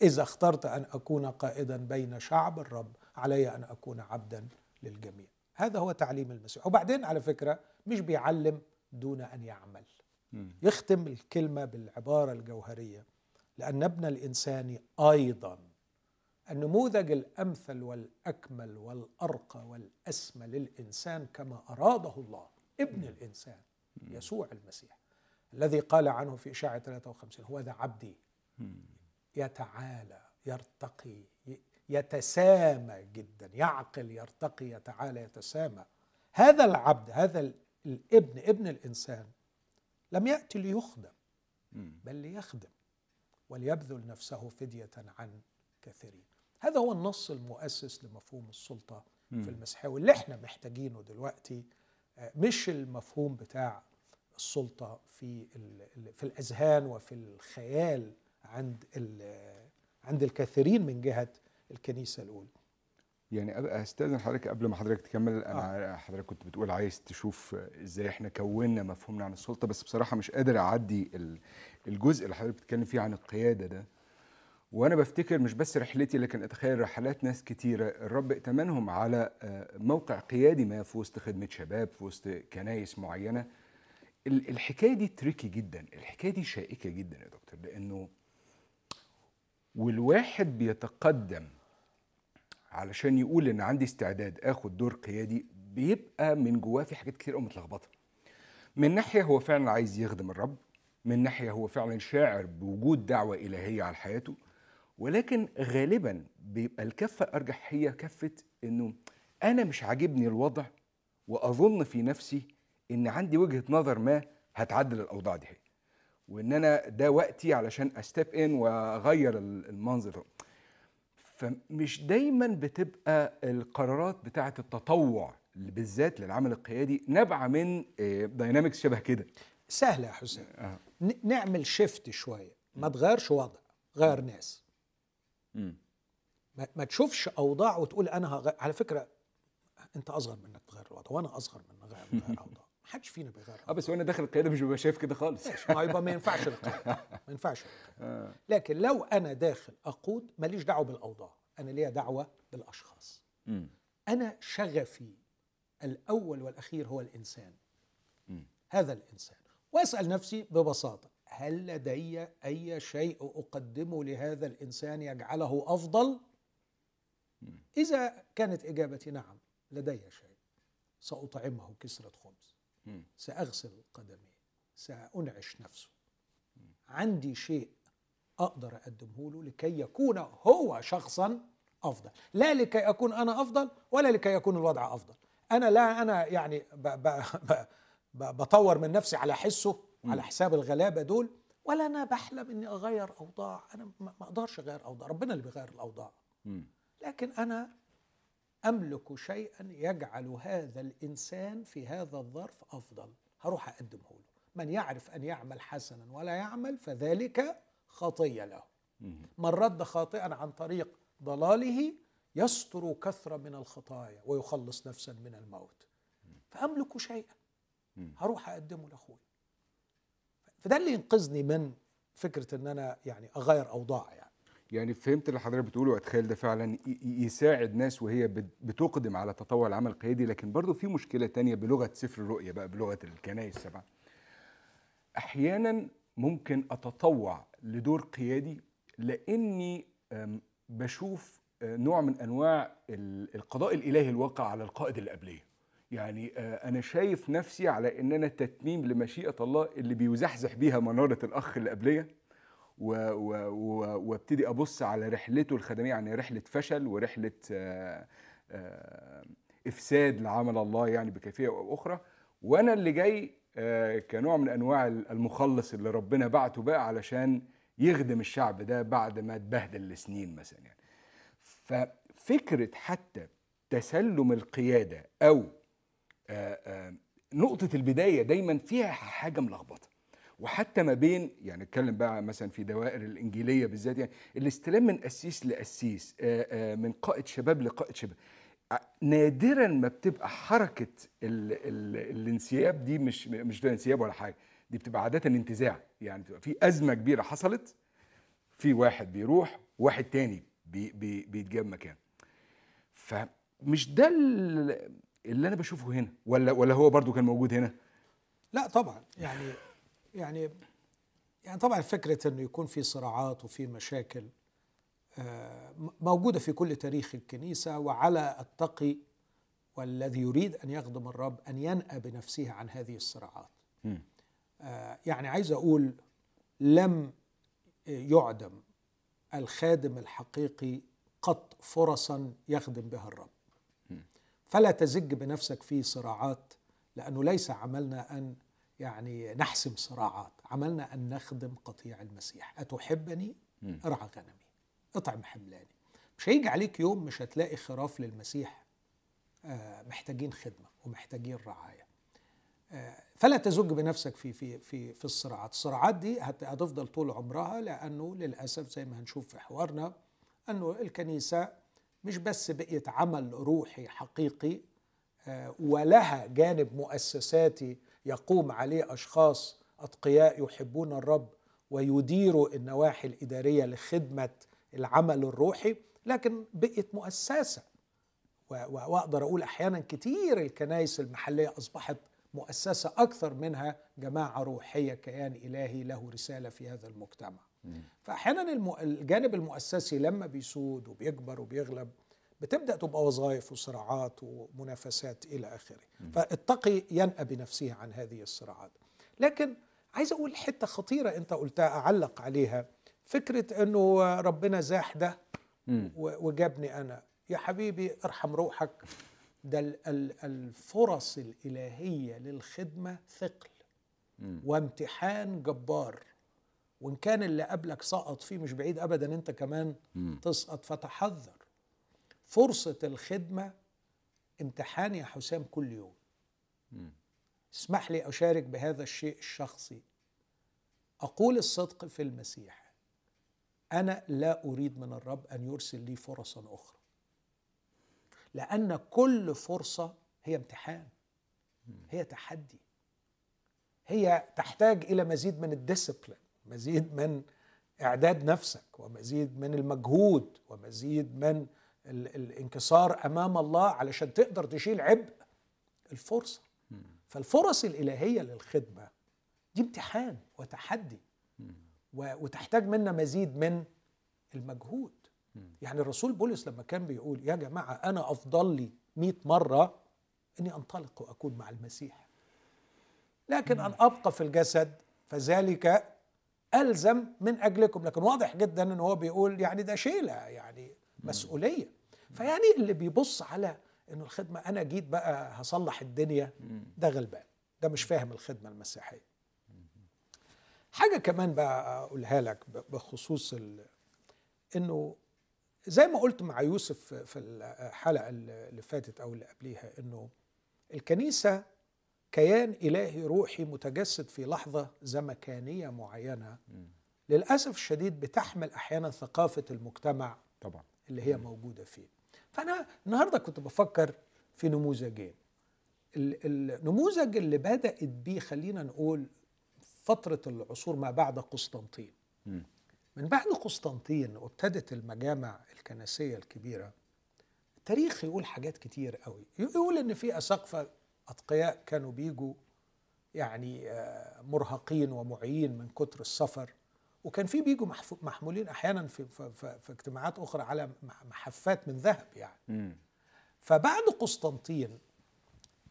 إذا اخترت أن أكون قائدا بين شعب الرب علي أن أكون عبدا للجميع. هذا هو تعليم المسيح. وبعدين على فكرة مش بيعلم دون أن يعمل. يختم الكلمة بالعبارة الجوهرية. لأن ابن الإنسان أيضا النموذج الأمثل والأكمل والأرقى والأسمى للإنسان كما أراده الله ابن الإنسان يسوع المسيح. الذي قال عنه في إشاعة 53 هو ذا عبدي. يتعالى يرتقي يتسامى جدا يعقل يرتقي يتعالى يتسامى. هذا العبد هذا الابن ابن الإنسان لم ياتي ليخدم بل ليخدم وليبذل نفسه فدية عن كثيرين. هذا هو النص المؤسس لمفهوم السلطة في المسيحية واللي إحنا محتاجينه دلوقتي آه، مش المفهوم بتاع السلطة في في الأذهان وفي الخيال عند عند الكثيرين من جهة الكنيسة الأولى. يعني أستاذن حضرتك قبل ما حضرتك تكمل أنا آه. حضرتك كنت بتقول عايز تشوف إزاي إحنا كونا مفهومنا عن السلطة بس بصراحة مش قادر أعدي الجزء اللي حضرتك بتتكلم فيه عن القيادة ده. وأنا بفتكر مش بس رحلتي لكن أتخيل رحلات ناس كتيرة. الرب ائتمنهم على آه، موقع قيادي ما في وسط خدمة شباب في وسط كنايس معينة. الحكاية دي تريكي جدا الحكاية دي شائكة جدا يا دكتور لأنه والواحد بيتقدم علشان يقول إن عندي استعداد آخد دور قيادي بيبقى من جواه في حاجات كتير قوي متلخبطة. من ناحية هو فعلا عايز يخدم الرب من ناحية هو فعلا شاعر بوجود دعوة إلهية على حياته ولكن غالبا بيبقى الكفة أرجح هي كفة إنه أنا مش عاجبني الوضع وأظن في نفسي إن عندي وجهة نظر ما هتعدل الأوضاع دي. وإن أنا ده وقتي علشان أستيب إن وأغير المنظر. فمش دايما بتبقى القرارات بتاعة التطوع بالذات للعمل القيادي نابعة من dynamics شبه كده. سهلة يا حسين. آه. نعمل shift شوية. ما تغيرش وضع غير ناس. ما, ما تشوفش أوضاع وتقول أنا هغير على فكرة أنت أصغر منك تغير الوضع وأنا أصغر منك غير ما (laughs) حدش فينا بيغير آه بس وأنا داخل القيادة مش ببقى شايف كده خالص. ما يبقى ما ينفعش (laughs) ما ينفعش آه. لكن لو أنا داخل أقود ماليش دعوة بالأوضاع. أنا ليا دعوة بالأشخاص. أنا شغفي الأول والأخير هو الإنسان. هذا الإنسان. وأسأل نفسي ببساطة هل لدي أي شيء أقدمه لهذا الإنسان يجعله أفضل؟ إذا كانت إجابتي نعم لدي شيء. سأطعمه كسرة خبز. سأغسل قدميه سأنعش نفسه عندي شيء أقدر أقدمه له لكي يكون هو شخصا أفضل. لا لكي أكون أنا أفضل ولا لكي يكون الوضع أفضل. أنا لا أنا يعني ب ب ب بطور من نفسي على حسه على حساب الغلابة دول ولا أنا بحلم إني أغير أوضاع. أنا ما أقدرش أغير أوضاع. ربنا اللي بيغير الأوضاع. لكن أنا أملك شيئا يجعل هذا الإنسان في هذا الظرف أفضل. هروح أقدمه له. من يعرف أن يعمل حسنا ولا يعمل فذلك خطية له. من رد خاطئا عن طريق ضلاله يستر كثرة من الخطايا ويخلص نفسا من الموت. فأملك شيئا. هروح أقدمه لأخوي. فده اللي ينقذني من فكرة أن أنا يعني أغير أوضاع يعني. يعني فهمت اللي حضرتك بتقوله واتخيل ده فعلا يساعد ناس وهي بت- بتقدم على تطوع العمل القيادي. لكن برضه في مشكلة تانية بلغة سفر الرؤيا بقى بلغة الكنائس السبعة. أحيانا ممكن أتطوع لدور قيادي لأني بشوف آه، نوع من أنواع ال- القضاء الإلهي الواقع على القائد اللي قبليه يعني آه، أنا شايف نفسي على إن أنا تتميم لمشيئة الله اللي بيزحزح بيها منارة الأخ اللي قبليه وابتدي أبص على رحلته الخدمية يعني رحلة فشل ورحلة آه، آه، إفساد لعمل الله يعني بكيفية أو أخرى. وأنا اللي جاي آه، كنوع من أنواع المخلص اللي ربنا بعته بقى علشان يخدم الشعب ده بعد ما اتبهدل لسنين مثلا يعني. ففكرة حتى تسلم القيادة أو نقطة البداية دايما فيها حاجة ملخبطة. وحتى ما بين يعني اتكلم بقى مثلا في دوائر الإنجيلية بالذات يعني الاستلام من قسيس لقسيس آه، آه، من قائد شباب لقائد شباب ع- نادرا ما بتبقى حركة ال ال الانسياب دي مش مش بتبقى انسياب ولا حاجة دي بتبقى عادة انتزاع يعني بتبقى في أزمة كبيرة حصلت في واحد بيروح واحد تاني بي بي بيتجاب مكانه فمش ده ال- اللي أنا بشوفه هنا ولا ولا هو برضو كان موجود هنا؟ لا طبعا يعني يعني يعني طبعا فكرة إنه يكون في صراعات وفي مشاكل آه، موجودة في كل تاريخ الكنيسة وعلى التقي والذي يريد أن يخدم الرب أن ينأى بنفسه عن هذه الصراعات. آه، يعني عايز أقول لم يعدم الخادم الحقيقي قط فرصا يخدم بها الرب. فلا تزج بنفسك في صراعات لأنه ليس عملنا أن يعني نحسم صراعات، عملنا أن نخدم قطيع المسيح، أتحبني؟ أرعى غنمي، اطعم حملاني. مش هيجي عليك يوم مش هتلاقي خراف للمسيح آه، محتاجين خدمة ومحتاجين رعاية. آه، فلا تزج بنفسك في في في في الصراعات، الصراعات دي هت- هتفضل طول عمرها لأنه للأسف زي ما هنشوف في حوارنا أنه الكنيسة مش بس بقيت عمل روحي حقيقي آه، ولها جانب مؤسساتي يقوم عليه أشخاص أتقياء يحبون الرب ويديروا النواحي الإدارية لخدمة العمل الروحي لكن بقيت مؤسسة وأقدر أقول أحيانا كتير الكنائس المحلية أصبحت مؤسسة أكثر منها جماعة روحية كيان إلهي له رسالة في هذا المجتمع. فأحيانا الجانب المؤسسي لما بيسود وبيكبر وبيغلب بتبدأ تبقى وظائف وصراعات ومنافسات إلى آخره. فالتقي ينأى بنفسه عن هذه الصراعات. لكن عايز أقول حتة خطيرة أنت قلتها أعلق عليها. فكرة إنه ربنا زاح ده وجابني أنا. يا حبيبي ارحم روحك. ده ال- ال- الفرص الإلهية للخدمة ثقل وامتحان جبار. وإن كان اللي قبلك سقط فيه مش بعيد ابدا أنت كمان تسقط. فتحذر. فرصة الخدمة امتحان يا حسام كل يوم. اسمح لي أشارك بهذا الشيء الشخصي. أقول الصدق في المسيح. أنا لا أريد من الرب أن يرسل لي فرصا أخرى. لأن كل فرصة هي امتحان. هي تحدي. هي تحتاج إلى مزيد من الديسبلين مزيد من إعداد نفسك ومزيد من المجهود ومزيد من الانكسار أمام الله علشان تقدر تشيل عبء. الفرصة. فالفرص الإلهية للخدمة دي امتحان وتحدي. وتحتاج منا مزيد من المجهود. يعني الرسول بولس لما كان بيقول يا جماعة أنا أفضل لي 100 مرة إني أنطلق وأكون مع المسيح. لكن أن أبقى في الجسد فذلك ألزم من أجلكم. لكن واضح جدا إن هو بيقول يعني ده شيلة يعني مسؤولية. فيعني اللي بيبص على إنه الخدمة أنا جيت بقى هصلح الدنيا ده غلبان. ده مش فاهم الخدمة المسيحية. حاجة كمان بقى أقولها لك بخصوص ال... إنه زي ما قلت مع يوسف في الحلقة اللي فاتت أو اللي قبليها إنه الكنيسة كيان إلهي روحي متجسد في لحظة زمكانية معينة للأسف الشديد بتحمل أحيانا ثقافة المجتمع طبعا. اللي هي موجودة فيه. فأنا النهارده كنت بفكر في نموذجين ال- النموذج اللي بدأت بيه خلينا نقول فترة العصور ما بعد قسطنطين. من بعد قسطنطين وابتدت المجامع الكنسية الكبيرة التاريخ يقول حاجات كتير قوي. يقول إن في أساقفة أتقياء كانوا بيجوا يعني آه، مرهقين ومعيين من كتر السفر. وكان في بيجوا محمولين أحيانا في, في, في, في اجتماعات أخرى على مح- محفات من ذهب يعني مم. فبعد قسطنطين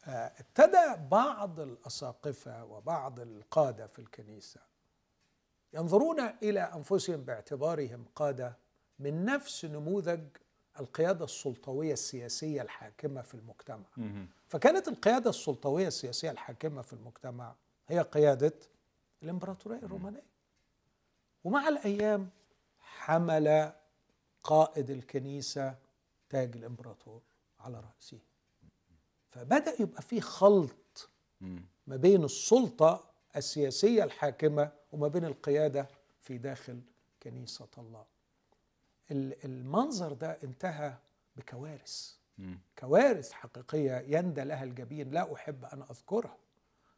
آه، ابتدى بعض الأساقفة وبعض القادة في الكنيسة ينظرون إلى أنفسهم باعتبارهم قادة من نفس نموذج القيادة السلطوية السياسية الحاكمة في المجتمع مم. فكانت القيادة السلطوية السياسية الحاكمة في المجتمع هي قيادة الإمبراطورية الرومانية ومع الأيام حمل قائد الكنيسة تاج الإمبراطور على رأسه. فبدأ يبقى في خلط. ما بين السلطة السياسية الحاكمة وما بين القيادة في داخل كنيسة الله. ال- المنظر ده انتهى بكوارث. كوارث حقيقية يندى لها الجبين. لا أحب أن اذكرها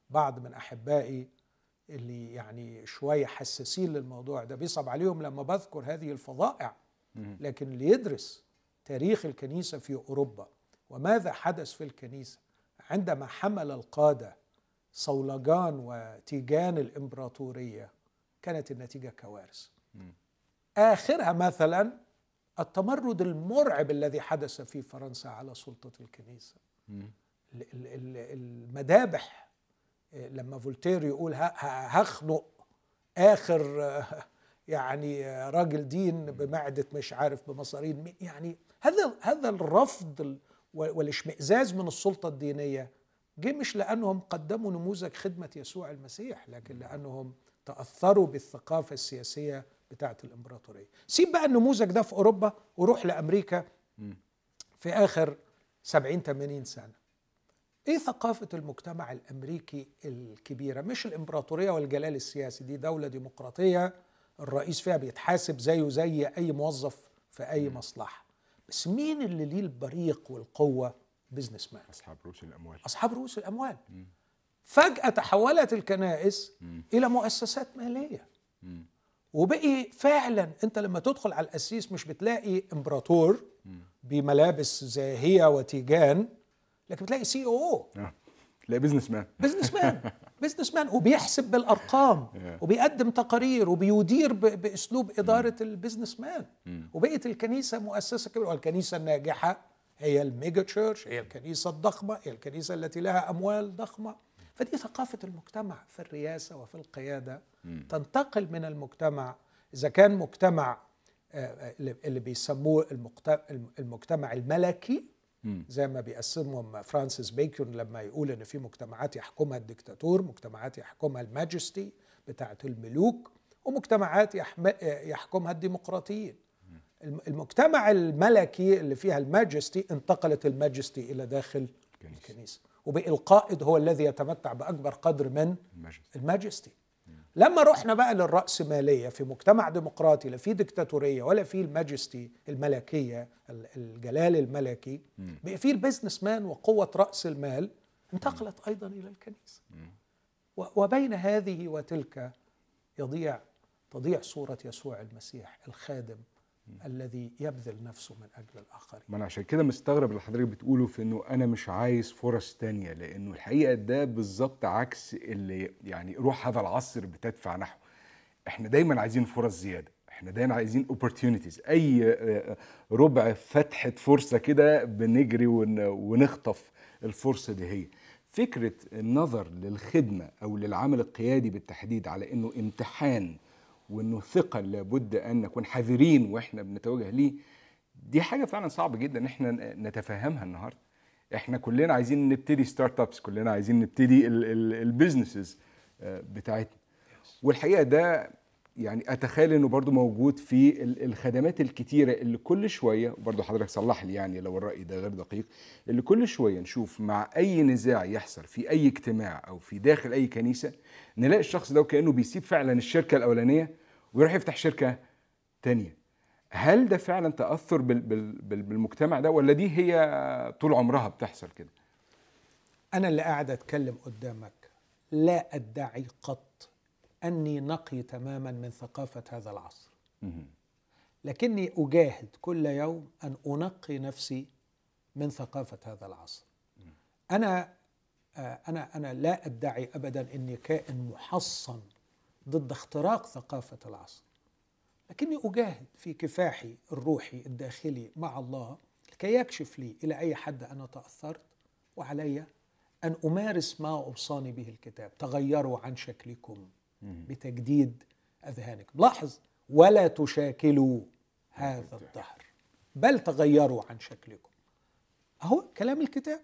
بعض من أحبائي اللي يعني شوية حساسين للموضوع ده. بيصعب عليهم لما بذكر هذه الفضائع مم. لكن اللي يدرس تاريخ الكنيسة في أوروبا وماذا حدث في الكنيسة عندما حمل القادة صولجان وتيجان الإمبراطورية كانت النتيجة كوارث. آخرها مثلا التمرد المرعب الذي حدث في فرنسا على سلطة الكنيسة. المذابح لما فولتير يقول هخنق آخر (laughs) يعني راجل دين بمعدة مش عارف بمصارين يعني هذا هذا الرفض والاشمئزاز من السلطة الدينية جه مش لأنهم قدموا نموذج خدمة يسوع المسيح لكن لأنهم تأثروا بالثقافة السياسية بتاعة الإمبراطورية سيب بقى النموذج ده في أوروبا وروح لأمريكا. في آخر 70 80 سنة إيه ثقافة المجتمع الأمريكي الكبيرة؟ مش الإمبراطورية والجلال السياسي دي دولة ديمقراطية الرئيس فيها بيتحاسب زيه زي أي موظف في أي مصلحة. بس مين اللي ليه البريق والقوة؟ business man أصحاب رؤوس الأموال. أصحاب رؤوس الأموال. فجأة تحولت الكنائس مم. إلى مؤسسات مالية. مم. وبقي فعلا أنت لما تدخل على القسيس مش بتلاقي إمبراطور بملابس زاهية وتيجان. لكن بتلاقي CEO. لا business man business man business man وبيحسب بالأرقام. وبيقدم تقارير. وبيدير بأسلوب إدارة ال business man. وبقت الكنيسة مؤسسة كبيرة. والكنيسة الناجحة هي ال mega church. هي الكنيسة الضخمة. هي الكنيسة التي لها أموال ضخمة. فدي ثقافة المجتمع في الرياسة وفي القيادة. تنتقل من المجتمع. إذا كان مجتمع آه، آه، اللي بيسموه المجت- المجتمع الملكي. زي ما بيقسمهم فرانسيس بيكون لما يقول إن في مجتمعات يحكمها الدكتاتور مجتمعات يحكمها الماجستي بتاعه الملوك ومجتمعات يحكمها الديمقراطيين. الم- المجتمع الملكي اللي فيها الماجستي انتقلت الماجستي إلى داخل. الكنيسة. وبقي القائد هو الذي يتمتع بأكبر قدر من ال majesty. لما رحنا بقى للرأسمالية في مجتمع ديمقراطي لا في ديكتاتورية ولا في ال majesty الملكية ال- الجلال الملكي بقى في ال business man وقوة رأس المال انتقلت أيضا إلى الكنيسة. وبين هذه وتلك يضيع تضيع صورة يسوع المسيح الخادم الذي يبذل نفسه من أجل الآخرين. ما أنا عشان كده مستغرب اللي حضرتك بتقوله في إنه أنا مش عايز فرص تانية لأنه الحقيقة ده بالظبط عكس اللي يعني روح هذا العصر بتدفع نحو. إحنا دايما عايزين فرص زيادة إحنا دايما عايزين opportunities. أي آه، ربع فتحة فرصة كده بنجري ون- ونخطف الفرصة دي هي. فكرة النظر للخدمة أو للعمل القيادي بالتحديد على إنه امتحان وإنه ثقل لابد أن نكون حذرين وإحنا بنتوجه ليه. دي حاجة فعلا صعب جدا إن إحنا نتفهمها النهارده. إحنا كلنا عايزين نبتدي start-ups كلنا عايزين نبتدي ال businesses بتاعتنا. والحقيقة ده يعني أتخيل إنه برضو موجود في ال- الخدمات الكتيرة اللي كل شوية وبرضو حضرتك صلح لي يعني لو الرأي ده غير دقيق اللي كل شوية نشوف مع أي نزاع يحصل في أي اجتماع أو في داخل أي كنيسة نلاقي الشخص ده وكأنه بيسيب فعلا الشركة الأولانية ويروح يفتح شركة تانية. هل ده فعلا تأثر بال بال بال بالمجتمع ده ولا دي هي طول عمرها بتحصل كده؟ أنا اللي قاعد أتكلم قدامك لا أدعي قط أني نقي تماما من ثقافة هذا العصر. لكني أجاهد كل يوم أن أنقي نفسي من ثقافة هذا العصر. أنا آه، أنا أنا لا أدعي ابدا أني كائن محصن ضد اختراق ثقافة العصر. لكني أجاهد في كفاحي الروحي الداخلي مع الله لكي يكشف لي إلى أي حد أنا تأثرت وعلي أن أمارس ما اوصاني به الكتاب. تغيروا عن شكلكم. بتجديد أذهانكم. لاحظ ولا تشاكلوا هذا الدهر بل تغيروا عن شكلكم. أهو كلام الكتاب.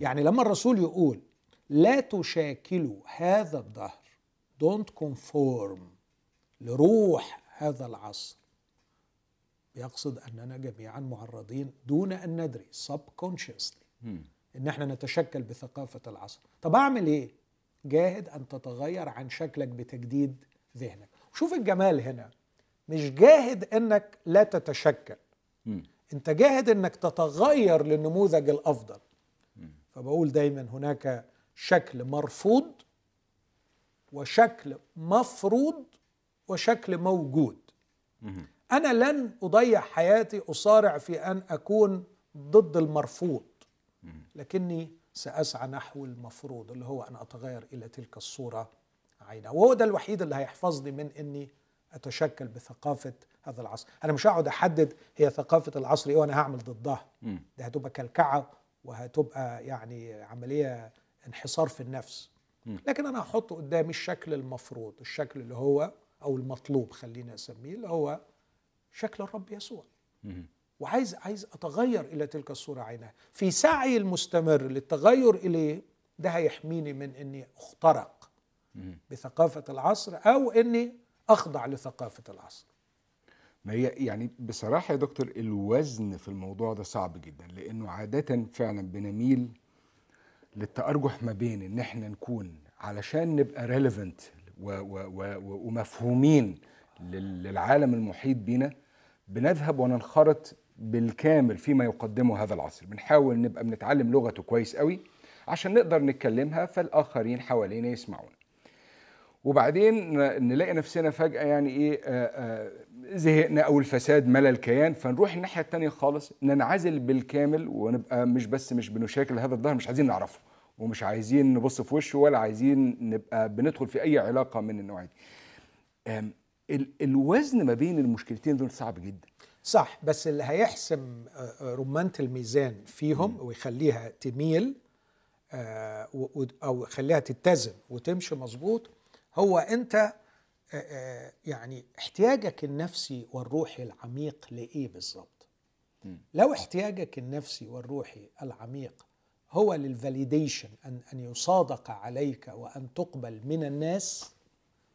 يعني لما الرسول يقول لا تشاكلوا هذا الدهر don't conform لروح هذا العصر يقصد أننا جميعا معرضين دون أن ندري subconsciously. إن إحنا نتشكل بثقافة العصر. طب أعمل إيه؟ جاهد أن تتغير عن شكلك بتجديد ذهنك. شوف الجمال هنا. مش جاهد إنك لا تتشكل. مم. أنت جاهد إنك تتغير للنموذج الأفضل. فبقول دايما هناك شكل مرفوض وشكل مفروض وشكل موجود. مهم. أنا لن أضيع حياتي أصارع في أن أكون ضد المرفوض. لكني سأسعى نحو المفروض اللي هو أن أتغير إلى تلك الصورة عينها وهو ده الوحيد اللي هيحفظني من إني أتشكل بثقافة هذا العصر. أنا مش هقعد أحدد هي ثقافة العصر إيه وأنا هعمل ضدها. دي هتبقى كلكعة وهتبقى يعني عملية انحصار في النفس. لكن أنا هحط قدامي الشكل المفروض الشكل اللي هو أو المطلوب خليني أسميه اللي هو شكل الرب يسوع. وعايز عايز أتغير إلى تلك الصورة عينها في سعي المستمر للتغير إليه ده هيحميني من إني أخترق. بثقافة العصر أو إني أخضع لثقافة العصر ما هي يعني بصراحة يا دكتور الوزن في الموضوع ده صعب جدا لأنه عادة فعلا بنميل للتأرجح ما بين إن إحنا نكون علشان نبقى ريليفنت ومفهومين لل- للعالم المحيط بينا بنذهب وننخرط بالكامل فيما يقدمه هذا العصر. بنحاول نبقى بنتعلم لغته كويس قوي عشان نقدر نتكلمها فالآخرين حوالينا يسمعونا وبعدين نلاقي نفسنا فجأة يعني إيه آه، آه، زهقنا أو الفساد ملى الكيان فنروح الناحية التانية خالص ننعزل بالكامل ونبقى مش بس مش بنشاكل هذا الظهر مش عايزين نعرفه ومش عايزين نبص في وشه ولا عايزين نبقى بندخل في أي علاقة من النوع دي الوزن ما بين المشكلتين دول صعب جدا. صح بس اللي هيحسم آه، آه، رمانة الميزان فيهم ويخليها تميل آه، أو يخليها تتزن وتمشي مظبوط هو أنت يعني احتياجك النفسي والروحي العميق لإيه بالظبط؟ لو احتياجك النفسي والروحي العميق هو للفاليديشن ان أن يصادق عليك وأن تقبل من الناس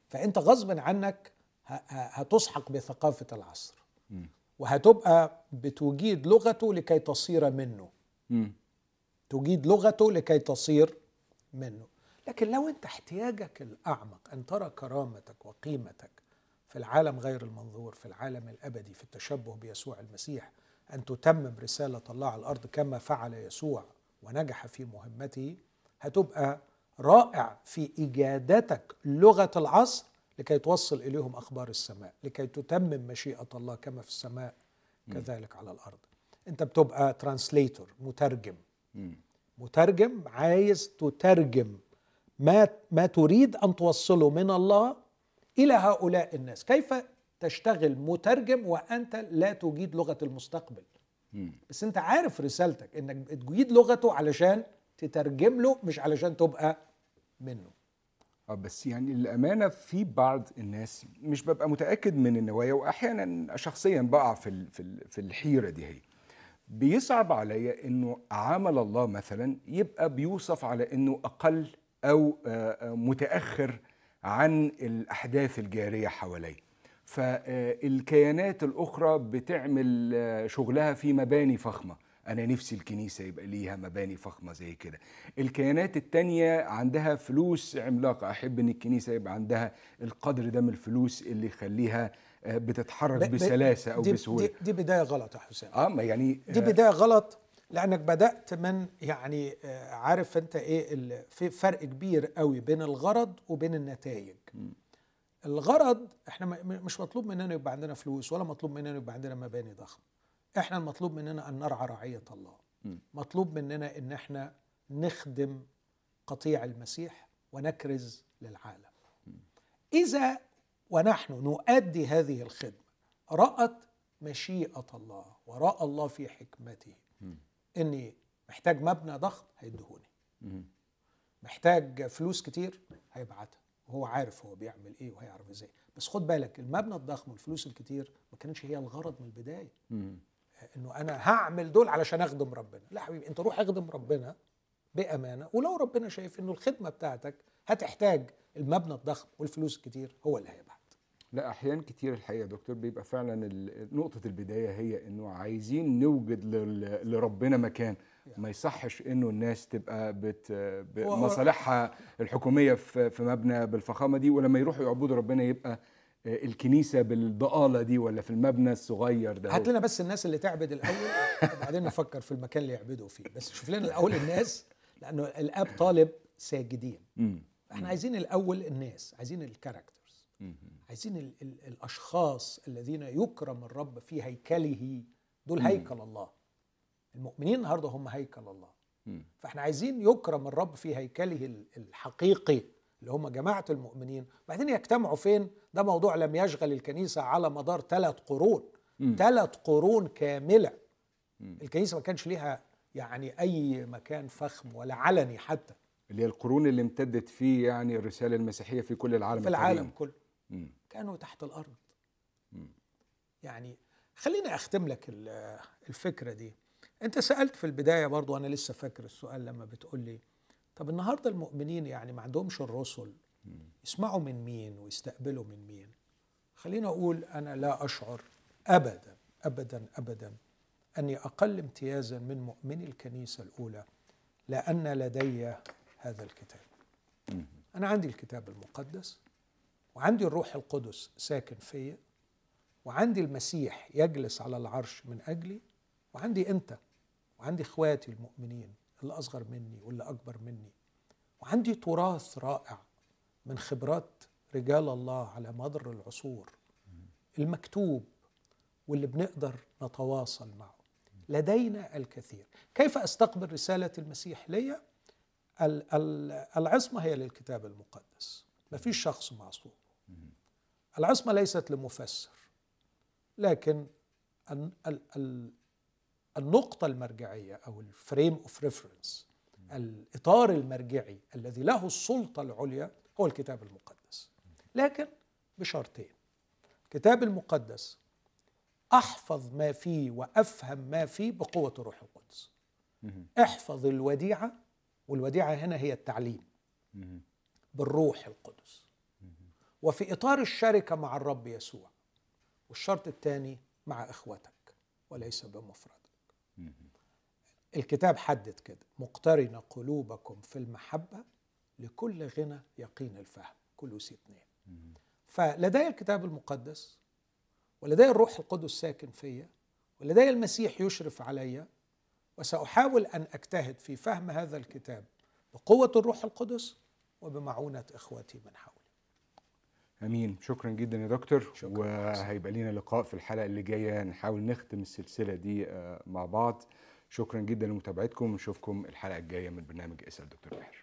فأنت غصبا عنك هتسحق بثقافة العصر. وهتبقى بتجيد لغته لكي تصير منه مم. تجيد لغته لكي تصير منه لكن لو انت احتياجك الأعمق أن ترى كرامتك وقيمتك في العالم غير المنظور في العالم الأبدي في التشبه بيسوع المسيح أن تتمم رسالة الله على الأرض كما فعل يسوع ونجح في مهمته هتبقى رائع في اجادتك لغة العصر لكي توصل إليهم أخبار السماء لكي تتمم مشيئة الله كما في السماء كذلك على الأرض. أنت بتبقى ترانسليتور مترجم. مترجم عايز تترجم ما ما تريد أن توصله من الله إلى هؤلاء الناس. كيف تشتغل مترجم وأنت لا تجيد لغة المستقبل. بس أنت عارف رسالتك إنك بتجيد لغته علشان تترجم له مش علشان تبقى منه. آه بس يعني الامانه في بعض الناس مش ببقى متأكد من النوايا وأحيانا شخصيا بقع في في في الحيرة دي هي. بيصعب عليا إنه عمل الله مثلا يبقى بيوصف على إنه أقل أو آه، آه، متأخر عن الأحداث الجارية حواليه. فالكيانات الأخرى بتعمل آه، شغلها في مباني فخمة. أنا نفسي الكنيسة يبقى ليها مباني فخمة زي كده. الكيانات التانية عندها فلوس عملاقة. أحب إن الكنيسة يبقى عندها القدر ده من الفلوس اللي يخليها آه، بتتحرك بسلاسة أو دي بسهولة. دي, دي بداية غلط يا حسام. آه ما يعني دي بداية غلط لأنك بدأت من يعني آه، عارف أنت إيه ال- في فرق كبير قوي بين الغرض وبين النتائج. الغرض إحنا م- م- مش مطلوب مننا يبقى عندنا فلوس ولا مطلوب مننا يبقى عندنا مباني ضخمة. إحنا المطلوب مننا أن نرعى رعية الله. مطلوب مننا إن إحنا نخدم قطيع المسيح ونكرز للعالم. إذا ونحن نؤدي هذه الخدمة رأت مشيئة الله ورأى الله في حكمته إني محتاج مبنى ضخم هيدهوني. محتاج فلوس كتير هيبعتها. وهو عارف هو بيعمل إيه وهيعرف إزاي. بس خد بالك المبنى الضخم والفلوس الكتير ما كانتش هي الغرض من البداية. إنه أنا هعمل دول علشان أخدم ربنا. لا حبيبي أنت روح أخدم ربنا بأمانة ولو ربنا شايف إنه الخدمة بتاعتك هتحتاج المبنى الضخم والفلوس الكتير هو اللي هيبعت. لا أحيان كتير الحقيقة يا دكتور بيبقى فعلا نقطة البداية هي إنه عايزين نوجد لربنا مكان. ما يصحش إنه الناس تبقى بت مصالحها الحكومية في مبنى بالفخامة دي ولما يروحوا يعبدوا ربنا يبقى الكنيسة بالضآلة دي ولا في المبنى الصغير ده؟ هات لنا بس الناس اللي تعبد الأول وبعدين نفكر في المكان اللي يعبدوا فيه. بس شوف لنا الأول الناس لأنه الآب طالب ساجدين. إحنا عايزين الأول الناس عايزين الكاركترز عايزين ال ال الأشخاص الذين يكرم الرب في هيكله. دول هيكل الله. المؤمنين النهارده هم هيكل الله. فاحنا عايزين يكرم الرب في هيكله ال- الحقيقي. اللي هم جماعة المؤمنين. بعدين يجتمعوا فين؟ ده موضوع لم يشغل الكنيسة على مدار ثلاث قرون. ثلاث قرون كاملة. الكنيسة ما كانش ليها يعني أي مكان فخم ولا علني حتى. اللي هي القرون اللي امتدت فيه يعني الرسالة المسيحية في كل العالم في العالم. كله. كانوا تحت الأرض. يعني خليني أختم لك ال- الفكرة دي. أنت سألت في البداية برضو أنا لسه فاكر السؤال لما بتقول لي طب النهارده المؤمنين يعني ما عندهمش الرسل يسمعوا من مين ويستقبلوا من مين؟ خليني أقول أنا لا أشعر ابدا ابدا ابدا أني أقل امتيازا من مؤمني الكنيسة الأولى لأن لدي هذا الكتاب. أنا عندي الكتاب المقدس وعندي الروح القدس ساكن فيا وعندي المسيح يجلس على العرش من أجلي وعندي أنت وعندي إخواتي المؤمنين. اللي أصغر مني واللي أكبر مني. وعندي تراث رائع من خبرات رجال الله على مدار العصور. المكتوب واللي بنقدر نتواصل معه. لدينا الكثير. كيف أستقبل رسالة المسيح لي ال- ال- العصمة هي للكتاب المقدس. ما فيش شخص معصوم. العصمة ليست لمفسر لكن النقطة المرجعية أو ال frame of reference الإطار المرجعي الذي له السلطة العليا هو الكتاب المقدس. لكن بشرطين. الكتاب المقدس أحفظ ما فيه وأفهم ما فيه بقوة الروح القدس. احفظ الوديعة والوديعة هنا هي التعليم. بالروح القدس. وفي إطار الشركة مع الرب يسوع. والشرط الثاني مع إخوتك وليس بمفردك الكتاب حدد كده مقترن قلوبكم في المحبة لكل غنى يقين الفهم كل اثنين فلدي الكتاب المقدس ولدي الروح القدس ساكن فيا ولدي المسيح يشرف علي وسأحاول أن أجتهد في فهم هذا الكتاب بقوة الروح القدس وبمعونة إخوتي من حولي. أمين. شكرا جدا يا دكتور. شكراً. وهيبقى لينا لقاء في الحلقة اللي جاية. نحاول نختم السلسلة دي آه، مع بعض. شكرا جدا لمتابعتكم. ونشوفكم الحلقة الجاية من برنامج إسأل دكتور ماهر.